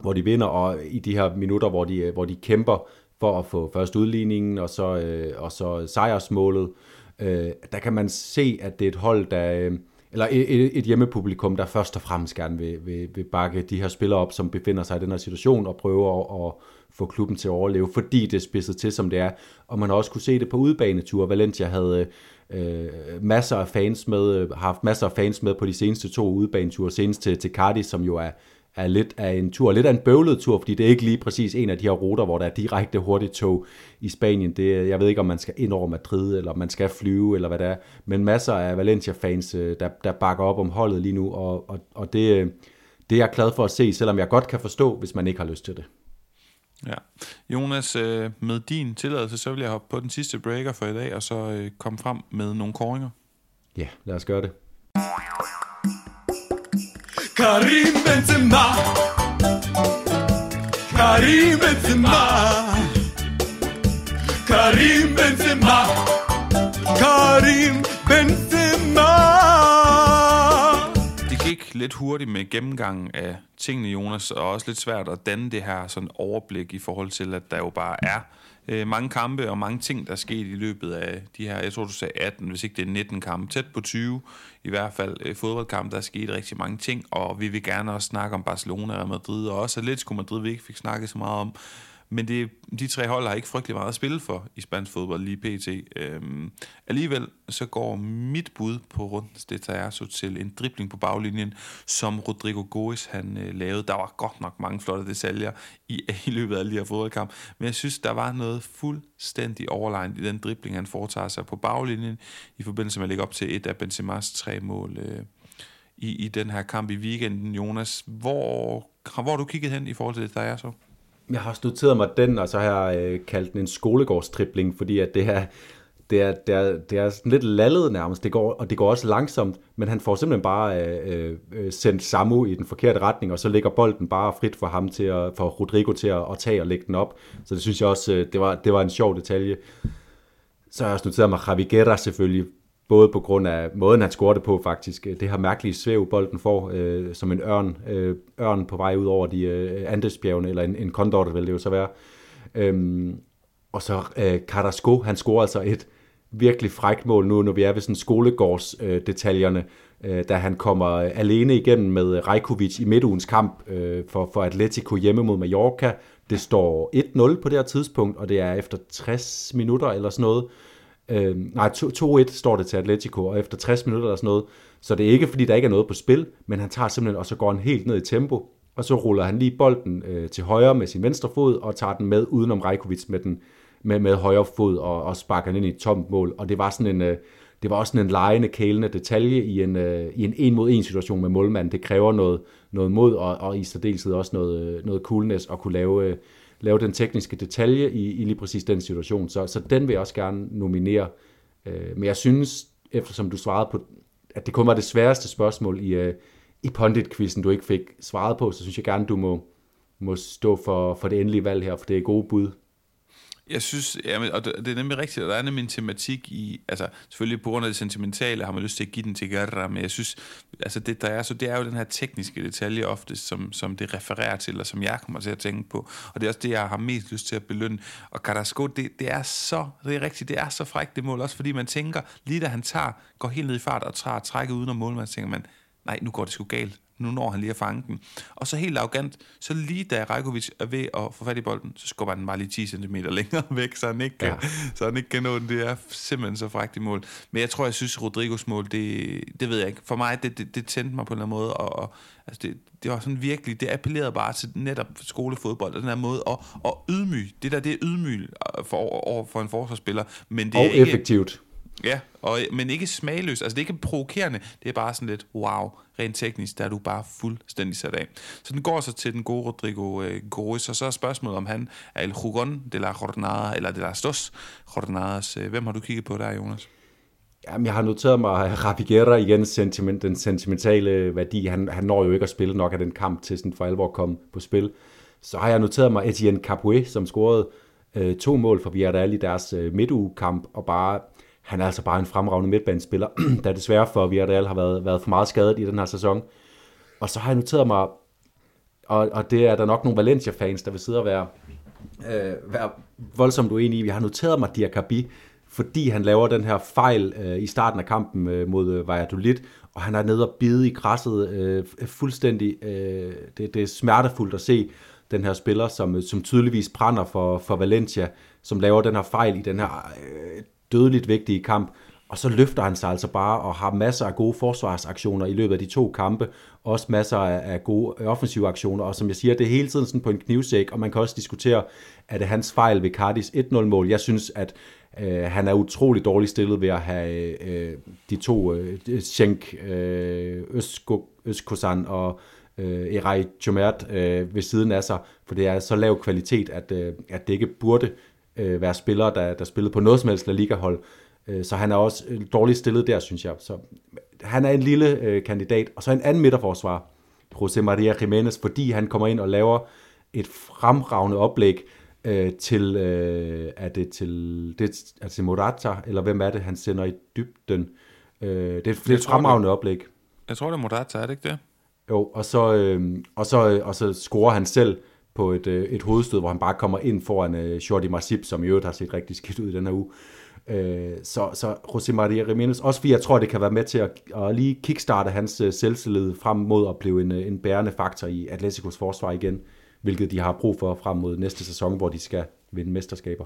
hvor de vinder, og i de her minutter, hvor de, hvor de kæmper for at få først udligningen, og så, øh, og så sejrsmålet, øh, der kan man se, at det er et hold, der... Øh, eller et, et hjemmepublikum, der først og fremmest gerne vil, vil, vil bakke de her spillere op, som befinder sig i den her situation, og prøver at, at få klubben til at overleve, fordi det er spidset til, som det er. Og man har også kunne se det på udbaneture. Valencia havde øh, masser af fans med, øh, har haft masser af fans med på de seneste to udbaneture, senest til, til Cardiff, som jo er, er lidt af en tur, lidt af en bøvlet tur, fordi det er ikke lige præcis en af de her ruter, hvor der er direkte hurtigt tog i Spanien. Det, jeg ved ikke, om man skal ind over Madrid, eller om man skal flyve, eller hvad det er, men masser af Valencia-fans, øh, der, der bakker op om holdet lige nu, og, og, og det, det er jeg glad for at se, selvom jeg godt kan forstå, hvis man ikke har lyst til det. Ja. Jonas, øh, med din tilladelse, så vil jeg hoppe på den sidste breaker for i dag, og så øh, komme frem med nogle koringer. Ja, lad os gøre det. Karim Benzema. Karim Benzema. Karim Benzema. Karim Benzema. Det gik lidt hurtigt med gennemgangen af tingene, Jonas, og også lidt svært at danne det her sådan overblik i forhold til, at der jo bare er øh, mange kampe og mange ting, der er sket i løbet af de her, jeg tror du sagde 18, hvis ikke det er 19 kampe, tæt på 20 i hvert fald øh, fodboldkampe, der er sket rigtig mange ting, og vi vil gerne også snakke om Barcelona og Madrid, og også Atletico Madrid, vi ikke fik snakket så meget om, men det, de tre hold har ikke frygtelig meget at spille for i spansk fodbold lige pt. Øhm, alligevel så går mit bud på rundens så til en dribling på baglinjen, som Rodrigo Goes han øh, lavede. Der var godt nok mange flotte detaljer i, i løbet af de her fodboldkamp, men jeg synes, der var noget fuldstændig overlegnet i den dribling, han foretager sig på baglinjen i forbindelse med at lægge op til et af Benzema's tre mål øh, i, i den her kamp i weekenden. Jonas, hvor, hvor har du kigget hen i forhold til det, der er så? Jeg har noteret mig den, og så har jeg øh, kaldt den en skolegårdstribling, fordi at det er, det er, det er, det er sådan lidt lallet nærmest, det går, og det går også langsomt, men han får simpelthen bare øh, øh, sendt Samu i den forkerte retning, og så ligger bolden bare frit for ham til at, for Rodrigo til at, at tage og lægge den op. Så det synes jeg også, øh, det var, det var en sjov detalje. Så har jeg også noteret mig Javi Guerra selvfølgelig, både på grund af måden, han scorede på faktisk. Det her mærkelige svæv, bolden får, øh, som en ørn, øh, ørn på vej ud over de øh, Andesbjergene, eller en, en kondor, vil det jo så være. Øhm, og så øh, Carrasco, han scorer altså et virkelig frækt mål nu, når vi er ved sådan skolegårdsdetaljerne, øh, detaljerne, øh, da han kommer øh, alene igennem med Rajkovic i midtugens kamp øh, for, for Atletico hjemme mod Mallorca. Det står 1-0 på det her tidspunkt, og det er efter 60 minutter eller sådan noget. Øh, nej, 2-1 står det til Atletico, og efter 60 minutter eller sådan noget. Så det er ikke, fordi der ikke er noget på spil, men han tager simpelthen, og så går han helt ned i tempo, og så ruller han lige bolden øh, til højre med sin venstre fod, og tager den med udenom Rajkovic med, den, med, med højre fod, og, og sparker den ind i et tomt mål. Og det var sådan en... Øh, det var også sådan en lejende, kælende detalje i en, øh, i en en mod en situation med målmanden. Det kræver noget, noget mod, og, og i særdeleshed også noget, øh, noget coolness at kunne lave, øh, lave den tekniske detalje i, i lige præcis den situation. Så, så den vil jeg også gerne nominere. Øh, men jeg synes, eftersom du svarede på, at det kun var det sværeste spørgsmål i, øh, i Pundit-quizzen, du ikke fik svaret på, så synes jeg gerne, du må, må stå for, for det endelige valg her, for det er gode bud. Jeg synes, ja, og det, det er nemlig rigtigt, og der er nemlig en tematik i, altså selvfølgelig på grund af det sentimentale har man lyst til at give den til Guerra, men jeg synes, altså det der er, så det er jo den her tekniske detalje ofte, som, som det refererer til, og som jeg kommer til at tænke på, og det er også det, jeg har mest lyst til at belønne. Og Carrasco, det, det er så, det er rigtigt, det er så frækt det mål, også fordi man tænker, lige da han tager, går helt ned i fart og træ, trækket uden om målmanden, så tænker man, nej, nu går det sgu galt nu når han lige at fange den. Og så helt arrogant, så lige da Rajkovic er ved at få fat i bolden, så skubber han den bare lige 10 cm længere væk, så han ikke kan, ja. så han ikke kan nå den. Det er simpelthen så frækt i mål. Men jeg tror, jeg synes, Rodrigos mål, det, det ved jeg ikke. For mig, det, det, det tændte mig på en eller anden måde, og, og altså det, det var sådan virkelig, det appellerede bare til netop skolefodbold, og den her måde at, at ydmyge. Det der, det er ydmyg for, over for en forsvarsspiller. Men det og er ikke, effektivt. Ja, og, men ikke smagløs. Altså, det er ikke provokerende. Det er bare sådan lidt, wow, rent teknisk, der er du bare fuldstændig sat af. Så den går så til den gode Rodrigo øh, Goris, og så er spørgsmålet, om han er el jugon de la jornada, eller de las dos jornadas. Øh, hvem har du kigget på der, Jonas? Jamen, jeg har noteret mig Rapiguera igen, sentiment, den sentimentale værdi. Han, han når jo ikke at spille nok af den kamp til sådan for alvor at komme på spil. Så har jeg noteret mig Etienne Capoue, som scorede øh, to mål for Villarreal i deres øh, midtugekamp, og bare han er altså bare en fremragende midtbanespiller, der desværre for Villarreal har været, været for meget skadet i den her sæson. Og så har jeg noteret mig, og, og det er der nok nogle Valencia-fans, der vil sidde og være, øh, være voldsomt uenige i. Vi har noteret mig Diakabi, fordi han laver den her fejl øh, i starten af kampen øh, mod øh, Valladolid, og han er nede og bide i græsset øh, fuldstændig. Øh, det, det er smertefuldt at se den her spiller, som, øh, som tydeligvis brænder for, for Valencia, som laver den her fejl i den her øh, dødeligt vigtige kamp, og så løfter han sig altså bare og har masser af gode forsvarsaktioner i løbet af de to kampe. Også masser af, gode øh, offensive aktioner. Og som jeg siger, det er hele tiden sådan på en knivsæk. Og man kan også diskutere, er det hans fejl ved Cardis 1-0-mål? Jeg synes, at øh, han er utrolig dårligt stillet ved at have øh, de to, øh, Schenk øh, Øskosan og øh, Erej Chomert øh, ved siden af sig. For det er så lav kvalitet, at, øh, at det ikke burde øh, være spillere, der, der spillede på noget som helst La Liga-hold. Øh, så han er også øh, dårligt stillet der, synes jeg. Så han er en lille øh, kandidat. Og så en anden midterforsvar, José María Jiménez, fordi han kommer ind og laver et fremragende oplæg øh, til, øh, er det til, det, er til Morata, eller hvem er det, han sender i dybden? Øh, det, det er et fremragende det, oplæg. Jeg tror, det er Morata, er det ikke det? Jo, og så, øh, og så, og så scorer han selv på et, øh, et hovedstød, hvor han bare kommer ind foran øh, Jordi Masip, som i øvrigt har set rigtig skidt ud i den her uge. Øh, så, så José María Jiménez, også fordi jeg tror, det kan være med til at, at lige kickstarte hans øh, selvtillid frem mod at blive en, øh, en bærende faktor i Atleticos forsvar igen, hvilket de har brug for frem mod næste sæson, hvor de skal vinde mesterskaber.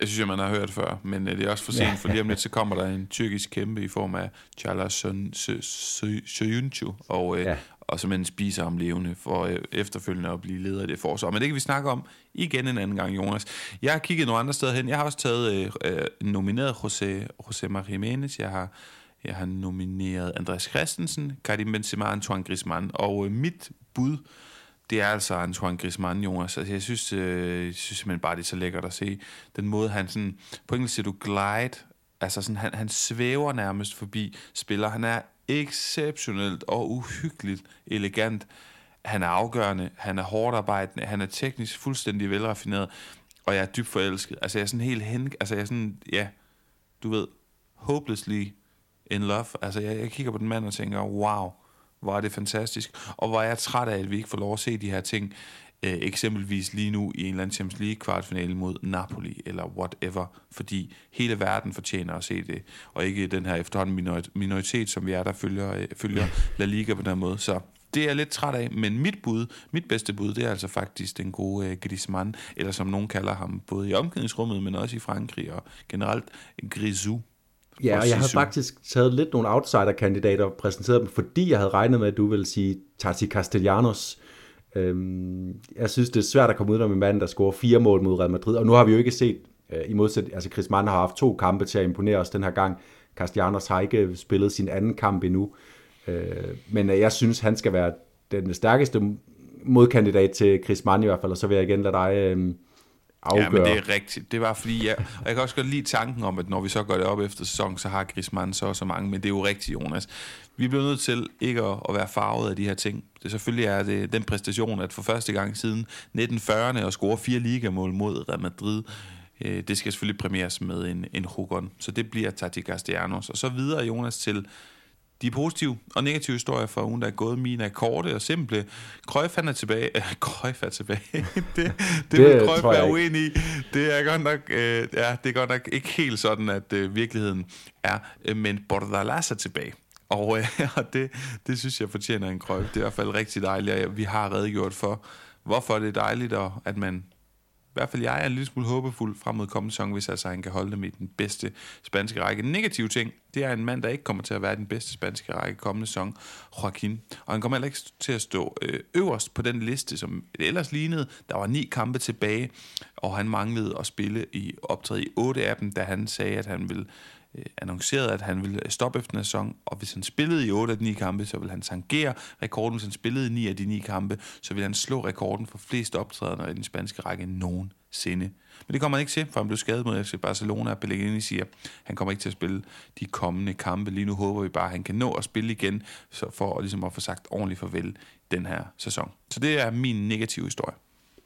Jeg synes, man har hørt før, men det er også for sent, ja. for lige om lidt, så kommer der en tyrkisk kæmpe i form af Chala Soyuncu, og, ja og simpelthen spiser ham levende for øh, efterfølgende at blive leder af det forsvar. Men det kan vi snakke om igen en anden gang, Jonas. Jeg har kigget nogle andre steder hen. Jeg har også taget øh, øh nomineret José, José Maria Jiménez. Jeg har, jeg har nomineret Andreas Christensen, Karim Benzema og Antoine Griezmann. Og øh, mit bud, det er altså Antoine Griezmann, Jonas. Altså, jeg synes, øh, jeg synes simpelthen bare, det er så lækkert at se. Den måde, han sådan, på engelsk siger du glide, altså sådan, han, han svæver nærmest forbi spiller. Han er exceptionelt og uhyggeligt elegant. Han er afgørende, han er hårdt arbejdende, han er teknisk fuldstændig velraffineret, og jeg er dybt forelsket. Altså jeg er sådan helt hen... Altså jeg er sådan, ja, du ved, hopelessly in love. Altså jeg, jeg kigger på den mand og tænker, wow, hvor er det fantastisk. Og hvor er jeg træt af, at vi ikke får lov at se de her ting øh, eksempelvis lige nu i en eller anden Champions League kvartfinale mod Napoli eller whatever, fordi hele verden fortjener at se det, og ikke den her efterhånden minoritet, som vi er, der følger, øh, følger La Liga på den måde. Så det er jeg lidt træt af, men mit bud, mit bedste bud, det er altså faktisk den gode øh, Griezmann, eller som nogen kalder ham, både i omklædningsrummet, men også i Frankrig, og generelt Grisou. Ja, og jeg har faktisk taget lidt nogle outsider-kandidater og præsenteret dem, fordi jeg havde regnet med, at du ville sige Tati Castellanos, Øhm, jeg synes, det er svært at komme ud med en mand, der scorer fire mål mod Real Madrid, og nu har vi jo ikke set, øh, i modsætning, altså Chris Mann har haft to kampe til at imponere os den her gang. Castellanos har ikke spillet sin anden kamp endnu, øh, men øh, jeg synes, han skal være den stærkeste modkandidat til Chris Mann i hvert fald, og så vil jeg igen lade dig øh, afgøre. Ja, men det er rigtigt. Det var fordi, jeg, og jeg kan også godt lide tanken om, at når vi så går det op efter sæson, så har Griezmann så og så mange, men det er jo rigtigt, Jonas. Vi bliver nødt til ikke at, at være farvet af de her ting. Det selvfølgelig er det den præstation, at for første gang siden 1940'erne at score fire ligamål mod Real Madrid, øh, det skal selvfølgelig premieres med en, en Hugon. Så det bliver Tati Castellanos. Og så videre, Jonas, til de positive og negative historier fra ugen, der er gået. Mine er korte og simple. Cruyff, han er tilbage. Øh, Cruyff er tilbage. det, det, det vil Cruyff være uenig i. Det er, godt nok, øh, ja, det er godt nok ikke helt sådan, at øh, virkeligheden er. Øh, men Bordalas er tilbage. Og, øh, og det, det synes jeg fortjener en Cruyff. Det er i hvert fald rigtig dejligt, og vi har redegjort for, hvorfor det er dejligt, og at man i hvert fald jeg er en lille smule håbefuld frem mod kommende sæson, hvis altså han kan holde dem i den bedste spanske række. Den negative ting, det er en mand, der ikke kommer til at være den bedste spanske række kommende sæson, Joaquin. Og han kommer heller ikke til at stå øh, øverst på den liste, som det ellers lignede. Der var ni kampe tilbage, og han manglede at spille i optræde i otte af dem, da han sagde, at han ville øh, annonceret, at han ville stoppe efter en sæson, og hvis han spillede i 8 af de 9 kampe, så ville han tangere rekorden. Hvis han spillede i 9 af de 9 kampe, så ville han slå rekorden for flest optrædener i den spanske række nogensinde. Men det kommer han ikke til, for han blev skadet mod FC Barcelona, og Pellegrini siger, at han kommer ikke til at spille de kommende kampe. Lige nu håber vi bare, at han kan nå at spille igen, så for at, ligesom at få sagt ordentligt farvel den her sæson. Så det er min negative historie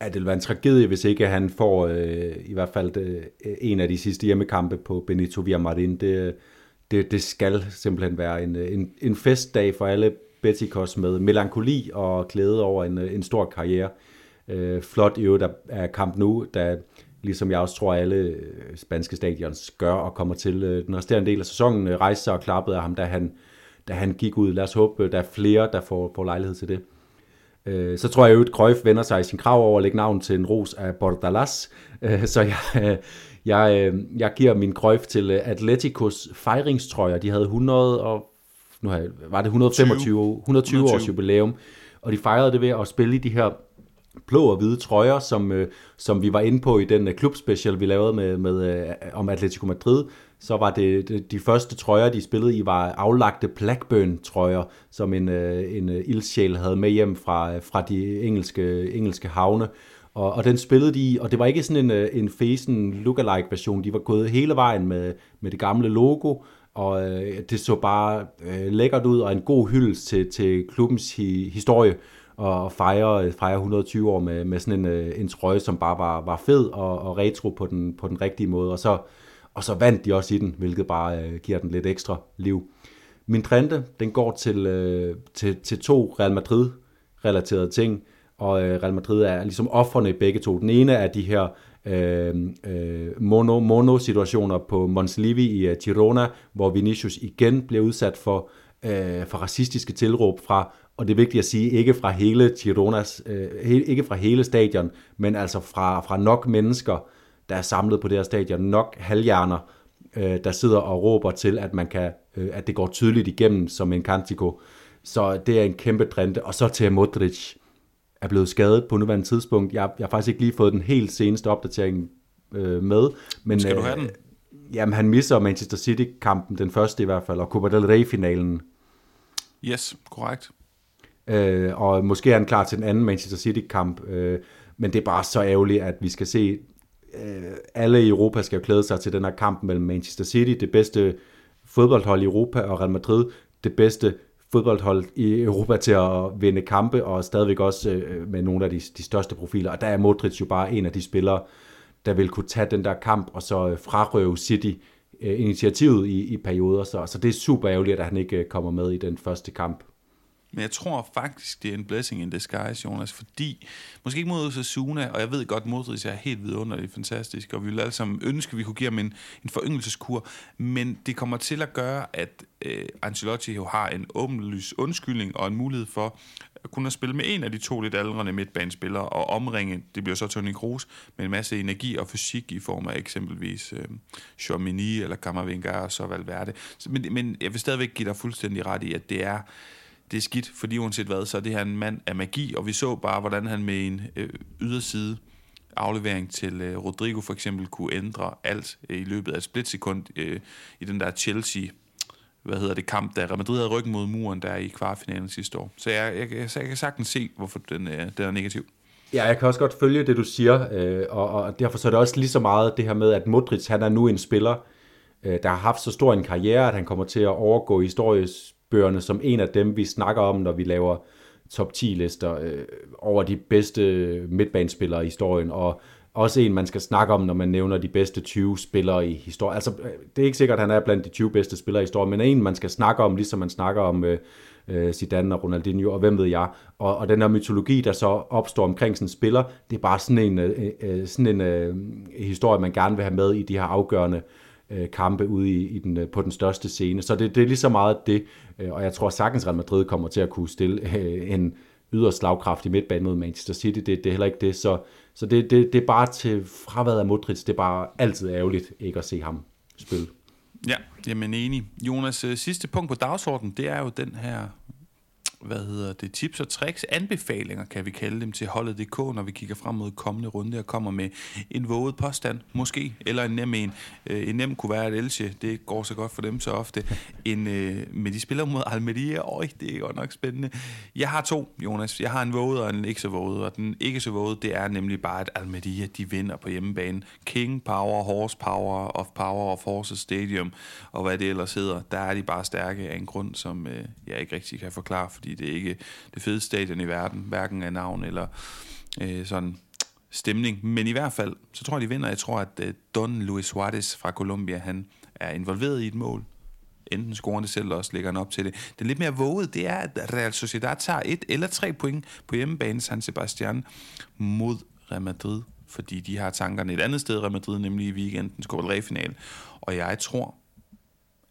at det vil være en tragedie, hvis ikke han får øh, i hvert fald øh, en af de sidste hjemmekampe på Benito Villamarin. Det, det, det skal simpelthen være en, øh, en, en festdag for alle Betikos med melankoli og glæde over en, øh, en stor karriere. Øh, flot i øvrigt er kamp nu, da ligesom jeg også tror, alle øh, spanske stadions gør og kommer til øh, den resterende del af sæsonen. Øh, rejste sig og klappede af ham, da han, da han gik ud. Lad os håbe, der er flere, der får, får lejlighed til det. Øh, så tror jeg jo, at Cruyff vender sig i sin krav over at lægge navn til en ros af Bordalas. Øh, så jeg, jeg, jeg giver min Cruyff til Atleticos fejringstrøjer. De havde 100 og nu har jeg, var det 125, 120 års jubilæum, og de fejrede det ved at spille i de her blå og hvide trøjer, som, øh, som vi var inde på i den øh, klubspecial, vi lavede med, med, øh, om Atletico Madrid, så var det, de, de første trøjer, de spillede i, var aflagte Blackburn-trøjer, som en, øh, en øh, ildsjæl havde med hjem fra, øh, fra de engelske, engelske havne. Og, og den spillede de i, og det var ikke sådan en, en fesen lookalike version, de var gået hele vejen med, med det gamle logo, og øh, det så bare øh, lækkert ud, og en god hyldest til, til klubbens hi, historie, og fejre, fejre 120 år med, med sådan en, en trøje, som bare var, var fed og, og retro på den, på den rigtige måde, og så, og så vandt de også i den, hvilket bare øh, giver den lidt ekstra liv. Min trende, den går til, øh, til, til to Real Madrid-relaterede ting, og øh, Real Madrid er ligesom offerne i begge to. Den ene er de her øh, øh, mono, mono-situationer på Monslivi i uh, Girona, hvor Vinicius igen bliver udsat for, øh, for racistiske tilråb fra, og det er vigtigt at sige, ikke fra hele Gironas, øh, ikke fra hele stadion, men altså fra, fra nok mennesker, der er samlet på det her stadion, nok halvhjerner, øh, der sidder og råber til, at man kan, øh, at det går tydeligt igennem som en kantico. Så det er en kæmpe trend. Og så til Modric er blevet skadet på nuværende tidspunkt. Jeg, jeg har faktisk ikke lige fået den helt seneste opdatering øh, med. Men, Skal du have den? Øh, jamen, han misser Manchester City-kampen, den første i hvert fald, og Copa del Rey-finalen. Yes, korrekt. Øh, og måske er han klar til den anden Manchester City-kamp. Øh, men det er bare så ærgerligt, at vi skal se... Øh, alle i Europa skal jo klæde sig til den her kamp mellem Manchester City, det bedste fodboldhold i Europa, og Real Madrid, det bedste fodboldhold i Europa til at vinde kampe, og stadigvæk også øh, med nogle af de, de største profiler. Og der er Modric jo bare en af de spillere, der vil kunne tage den der kamp, og så øh, frarøve City øh, initiativet i, i perioder. Så, så det er super ærgerligt, at han ikke øh, kommer med i den første kamp. Men jeg tror faktisk, det er en blessing in disguise, Jonas, fordi, måske ikke mod Osasuna, og jeg ved godt, Modric er helt vidunderligt fantastisk, og vi vil alle sammen ønske, at vi kunne give ham en, en foryngelseskur, men det kommer til at gøre, at øh, Ancelotti jo har en åbenlys undskyldning og en mulighed for at kunne spille med en af de to lidt aldrende midtbanespillere og omringe, det bliver så Toni Kroos, med en masse energi og fysik i form af eksempelvis øh, Chomini eller Kammervenga og så Valverde. Men, men jeg vil stadigvæk give dig fuldstændig ret i, at det er det er skidt, fordi uanset hvad, så er det her en mand af magi, og vi så bare, hvordan han med en øh, yderside aflevering til øh, Rodrigo for eksempel kunne ændre alt øh, i løbet af et splitsekund øh, i den der Chelsea hvad hedder det, kamp, der Real Madrid havde ryggen mod muren der i kvartfinalen sidste år. Så jeg, jeg, jeg, jeg kan sagtens se, hvorfor den, øh, den er negativ. Ja, jeg kan også godt følge det, du siger, øh, og, og derfor så er det også lige så meget det her med, at Modric, han er nu en spiller, øh, der har haft så stor en karriere, at han kommer til at overgå historisk bøgerne som en af dem, vi snakker om, når vi laver top 10 lister øh, over de bedste midtbanespillere i historien, og også en, man skal snakke om, når man nævner de bedste 20 spillere i historien. Altså, øh, det er ikke sikkert, at han er blandt de 20 bedste spillere i historien, men en, man skal snakke om, ligesom man snakker om øh, øh, Zidane og Ronaldinho, og hvem ved jeg. Og, og den her mytologi, der så opstår omkring sådan en spiller, det er bare sådan en, øh, øh, sådan en øh, historie, man gerne vil have med i de her afgørende øh, kampe ude i, i den, øh, på den største scene. Så det, det er lige så meget det, Øh, og jeg tror sagtens, Real Madrid kommer til at kunne stille øh, en yderst slagkraftig midtbane mod Manchester City. Det, det er heller ikke det, så, så det, det, det er bare til fraværet af Modric, det er bare altid ærgerligt ikke at se ham spille. Ja, jamen enig. Jonas, øh, sidste punkt på dagsordenen, det er jo den her hvad hedder det, tips og tricks, anbefalinger kan vi kalde dem til holdet.dk, når vi kigger frem mod kommende runde og kommer med en våget påstand, måske, eller en nem en. Øh, en nem kunne være et Elche, det går så godt for dem så ofte. En, øh, men de spiller mod Almeria, øj, det er godt nok spændende. Jeg har to, Jonas. Jeg har en våget og en ikke så våget, og den ikke så våget, det er nemlig bare, at Almeria, de vinder på hjemmebane. King Power, Horse Power, of Power of Horses Stadium, og hvad det ellers hedder, der er de bare stærke af en grund, som øh, jeg ikke rigtig kan forklare, fordi det er ikke det fedeste stadion i verden, hverken af navn eller øh, sådan stemning. Men i hvert fald, så tror jeg, de vinder. Jeg tror, at øh, Don Luis Suarez fra Colombia, han er involveret i et mål. Enten scorer det selv, eller også lægger han op til det. Det lidt mere våget, det er, at Real Sociedad tager et eller tre point på hjemmebane San Sebastian mod Real Madrid fordi de har tankerne et andet sted, Real Madrid, nemlig i weekendens Copa del Rey-final. Og jeg tror,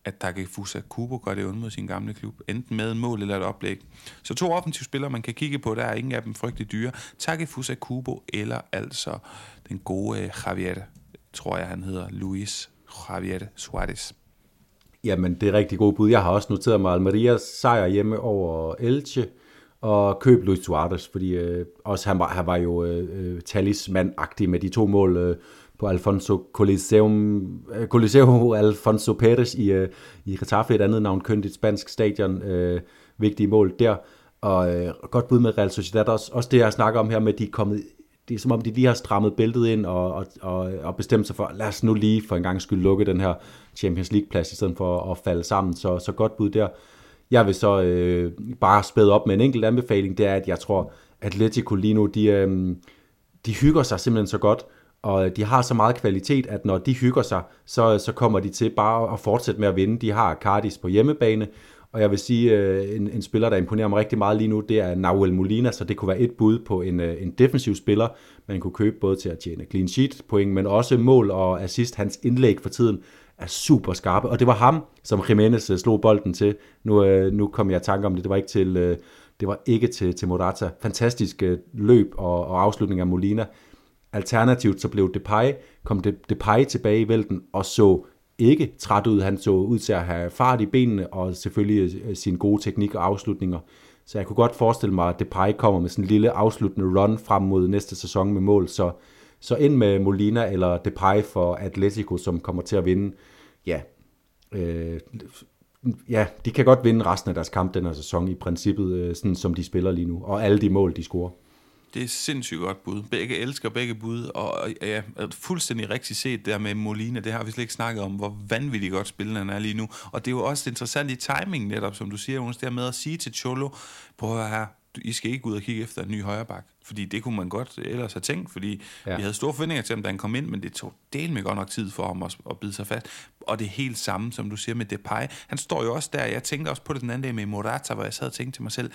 at Takefusa Kubo gør det ondt mod sin gamle klub, enten med en mål eller et oplæg. Så to offensive spillere, man kan kigge på, der er ingen af dem frygtelig dyre. Takefusa Kubo eller altså den gode øh, Javier, tror jeg han hedder, Luis Javier Suarez. Jamen, det er rigtig god bud. Jeg har også noteret mig Almerias sejr hjemme over Elche, og køb Luis Suarez, fordi øh, også han var, han var jo øh, øh talismandagtig med de to mål øh, på Alfonso Coliseum, øh, Coliseo Alfonso Perez i, øh, i Getafe, et andet navn, kønt et spansk stadion, øh, vigtige mål der, og øh, godt bud med Real Sociedad også, også det jeg snakker om her med, at de er kommet det er som om, de lige har strammet bæltet ind og, og, og, og bestemt sig for, lad os nu lige for en gang skyld lukke den her Champions League-plads, i stedet for at falde sammen. Så, så godt bud der. Jeg vil så øh, bare spæde op med en enkelt anbefaling, det er, at jeg tror, Atletico lige nu, de, øh, de hygger sig simpelthen så godt, og de har så meget kvalitet, at når de hygger sig, så, så kommer de til bare at fortsætte med at vinde. De har Cardis på hjemmebane, og jeg vil sige, øh, en, en spiller, der imponerer mig rigtig meget lige nu, det er Nahuel Molina, så det kunne være et bud på en, øh, en defensiv spiller, man kunne købe både til at tjene clean sheet point, men også mål og assist. Hans indlæg for tiden er super skarpe, og det var ham, som Jimenez øh, slog bolden til. Nu, øh, nu kom jeg i tanke om det, det var ikke til, det var ikke til, til Morata. Fantastisk løb og, og afslutning af Molina. Alternativt så blev Depay, kom Depay tilbage i vælten og så ikke træt ud. Han så ud til at have fart i benene, og selvfølgelig øh, sin gode teknik og afslutninger. Så jeg kunne godt forestille mig, at Depay kommer med sådan en lille afsluttende run frem mod næste sæson med mål. Så, så ind med Molina eller Depay for Atletico, som kommer til at vinde. Ja, øh, ja, de kan godt vinde resten af deres kamp den her sæson i princippet, øh, sådan som de spiller lige nu. Og alle de mål, de scorer. Det er sindssygt godt bud. Begge elsker begge bud, og ja, fuldstændig rigtigt set der med Molina, det har vi slet ikke snakket om, hvor vanvittigt godt spillende han er lige nu. Og det er jo også interessant i timing netop, som du siger, Jonas, der med at sige til Cholo, på her, I skal ikke ud og kigge efter en ny højreback. Fordi det kunne man godt ellers have tænkt, fordi ja. vi havde store forventninger til ham, da han kom ind, men det tog del med godt nok tid for ham at, at bide sig fast. Og det er helt samme, som du siger med Depay. Han står jo også der, jeg tænkte også på det den anden dag med Morata, hvor jeg sad og tænkte til mig selv,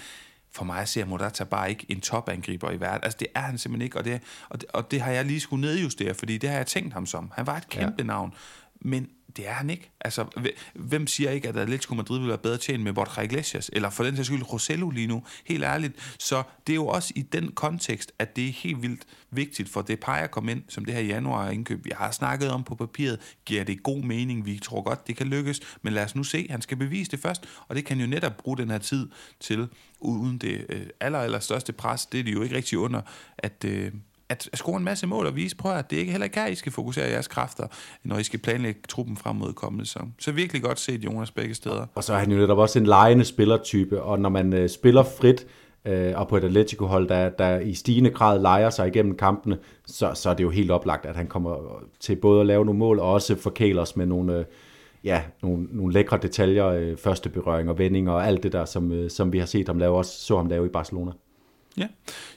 for mig ser Morata bare ikke en topangriber i verden. Altså, det er han simpelthen ikke, og det, og det, og det har jeg lige skulle nedjustere, fordi det har jeg tænkt ham som. Han var et kæmpe ja. navn, men det er han ikke. Altså, hvem siger ikke, at Atletico Madrid vil være bedre tjent med Borja Iglesias, eller for den sags skyld Rosello lige nu, helt ærligt. Så det er jo også i den kontekst, at det er helt vildt vigtigt for Depay at komme ind, som det her januar indkøb, vi har snakket om på papiret, giver det god mening, vi tror godt, det kan lykkes, men lad os nu se, han skal bevise det først, og det kan jo netop bruge den her tid til, uden det øh, aller, aller største pres, det er det jo ikke rigtig under, at, øh, at score en masse mål og vise, prøv at det ikke heller ikke her, I skal fokusere jeres kræfter, når I skal planlægge truppen frem mod kommende sæson. Så virkelig godt set Jonas begge steder. Og så er han jo netop også en lejende spillertype, og når man øh, spiller frit, øh, og på et Atletico-hold, der, der i stigende grad leger sig igennem kampene, så, så er det jo helt oplagt, at han kommer til både at lave nogle mål, og også forkæle os med nogle, øh, ja, nogle, nogle lækre detaljer, øh, første berøring og vendinger og alt det der, som, øh, som vi har set ham lave, også så ham lave i Barcelona. Ja.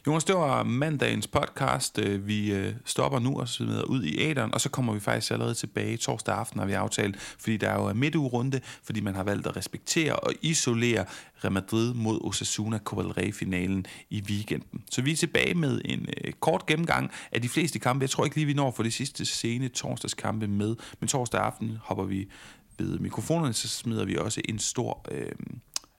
Jonas, det var mandagens podcast. Øh, vi øh, stopper nu og smider ud i æderen, og så kommer vi faktisk allerede tilbage torsdag aften, har vi aftalt, fordi der er jo midtugerunde, fordi man har valgt at respektere og isolere Real Madrid mod Osasuna Copa del Rey-finalen i weekenden. Så vi er tilbage med en øh, kort gennemgang af de fleste kampe. Jeg tror ikke lige, vi når for de sidste sene torsdagskampe med, men torsdag aften hopper vi ved mikrofonerne, så smider vi også en stor... Øh,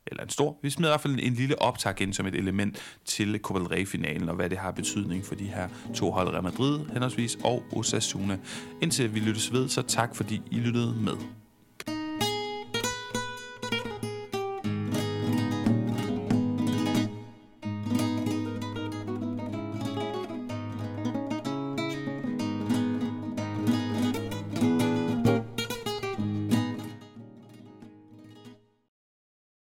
eller en stor, vi smider i hvert fald en, en lille optag ind som et element til Copa del Rey-finalen, og hvad det har betydning for de her to hold, Real Madrid henholdsvis, og Osasuna. Indtil vi lyttes ved, så tak fordi I lyttede med.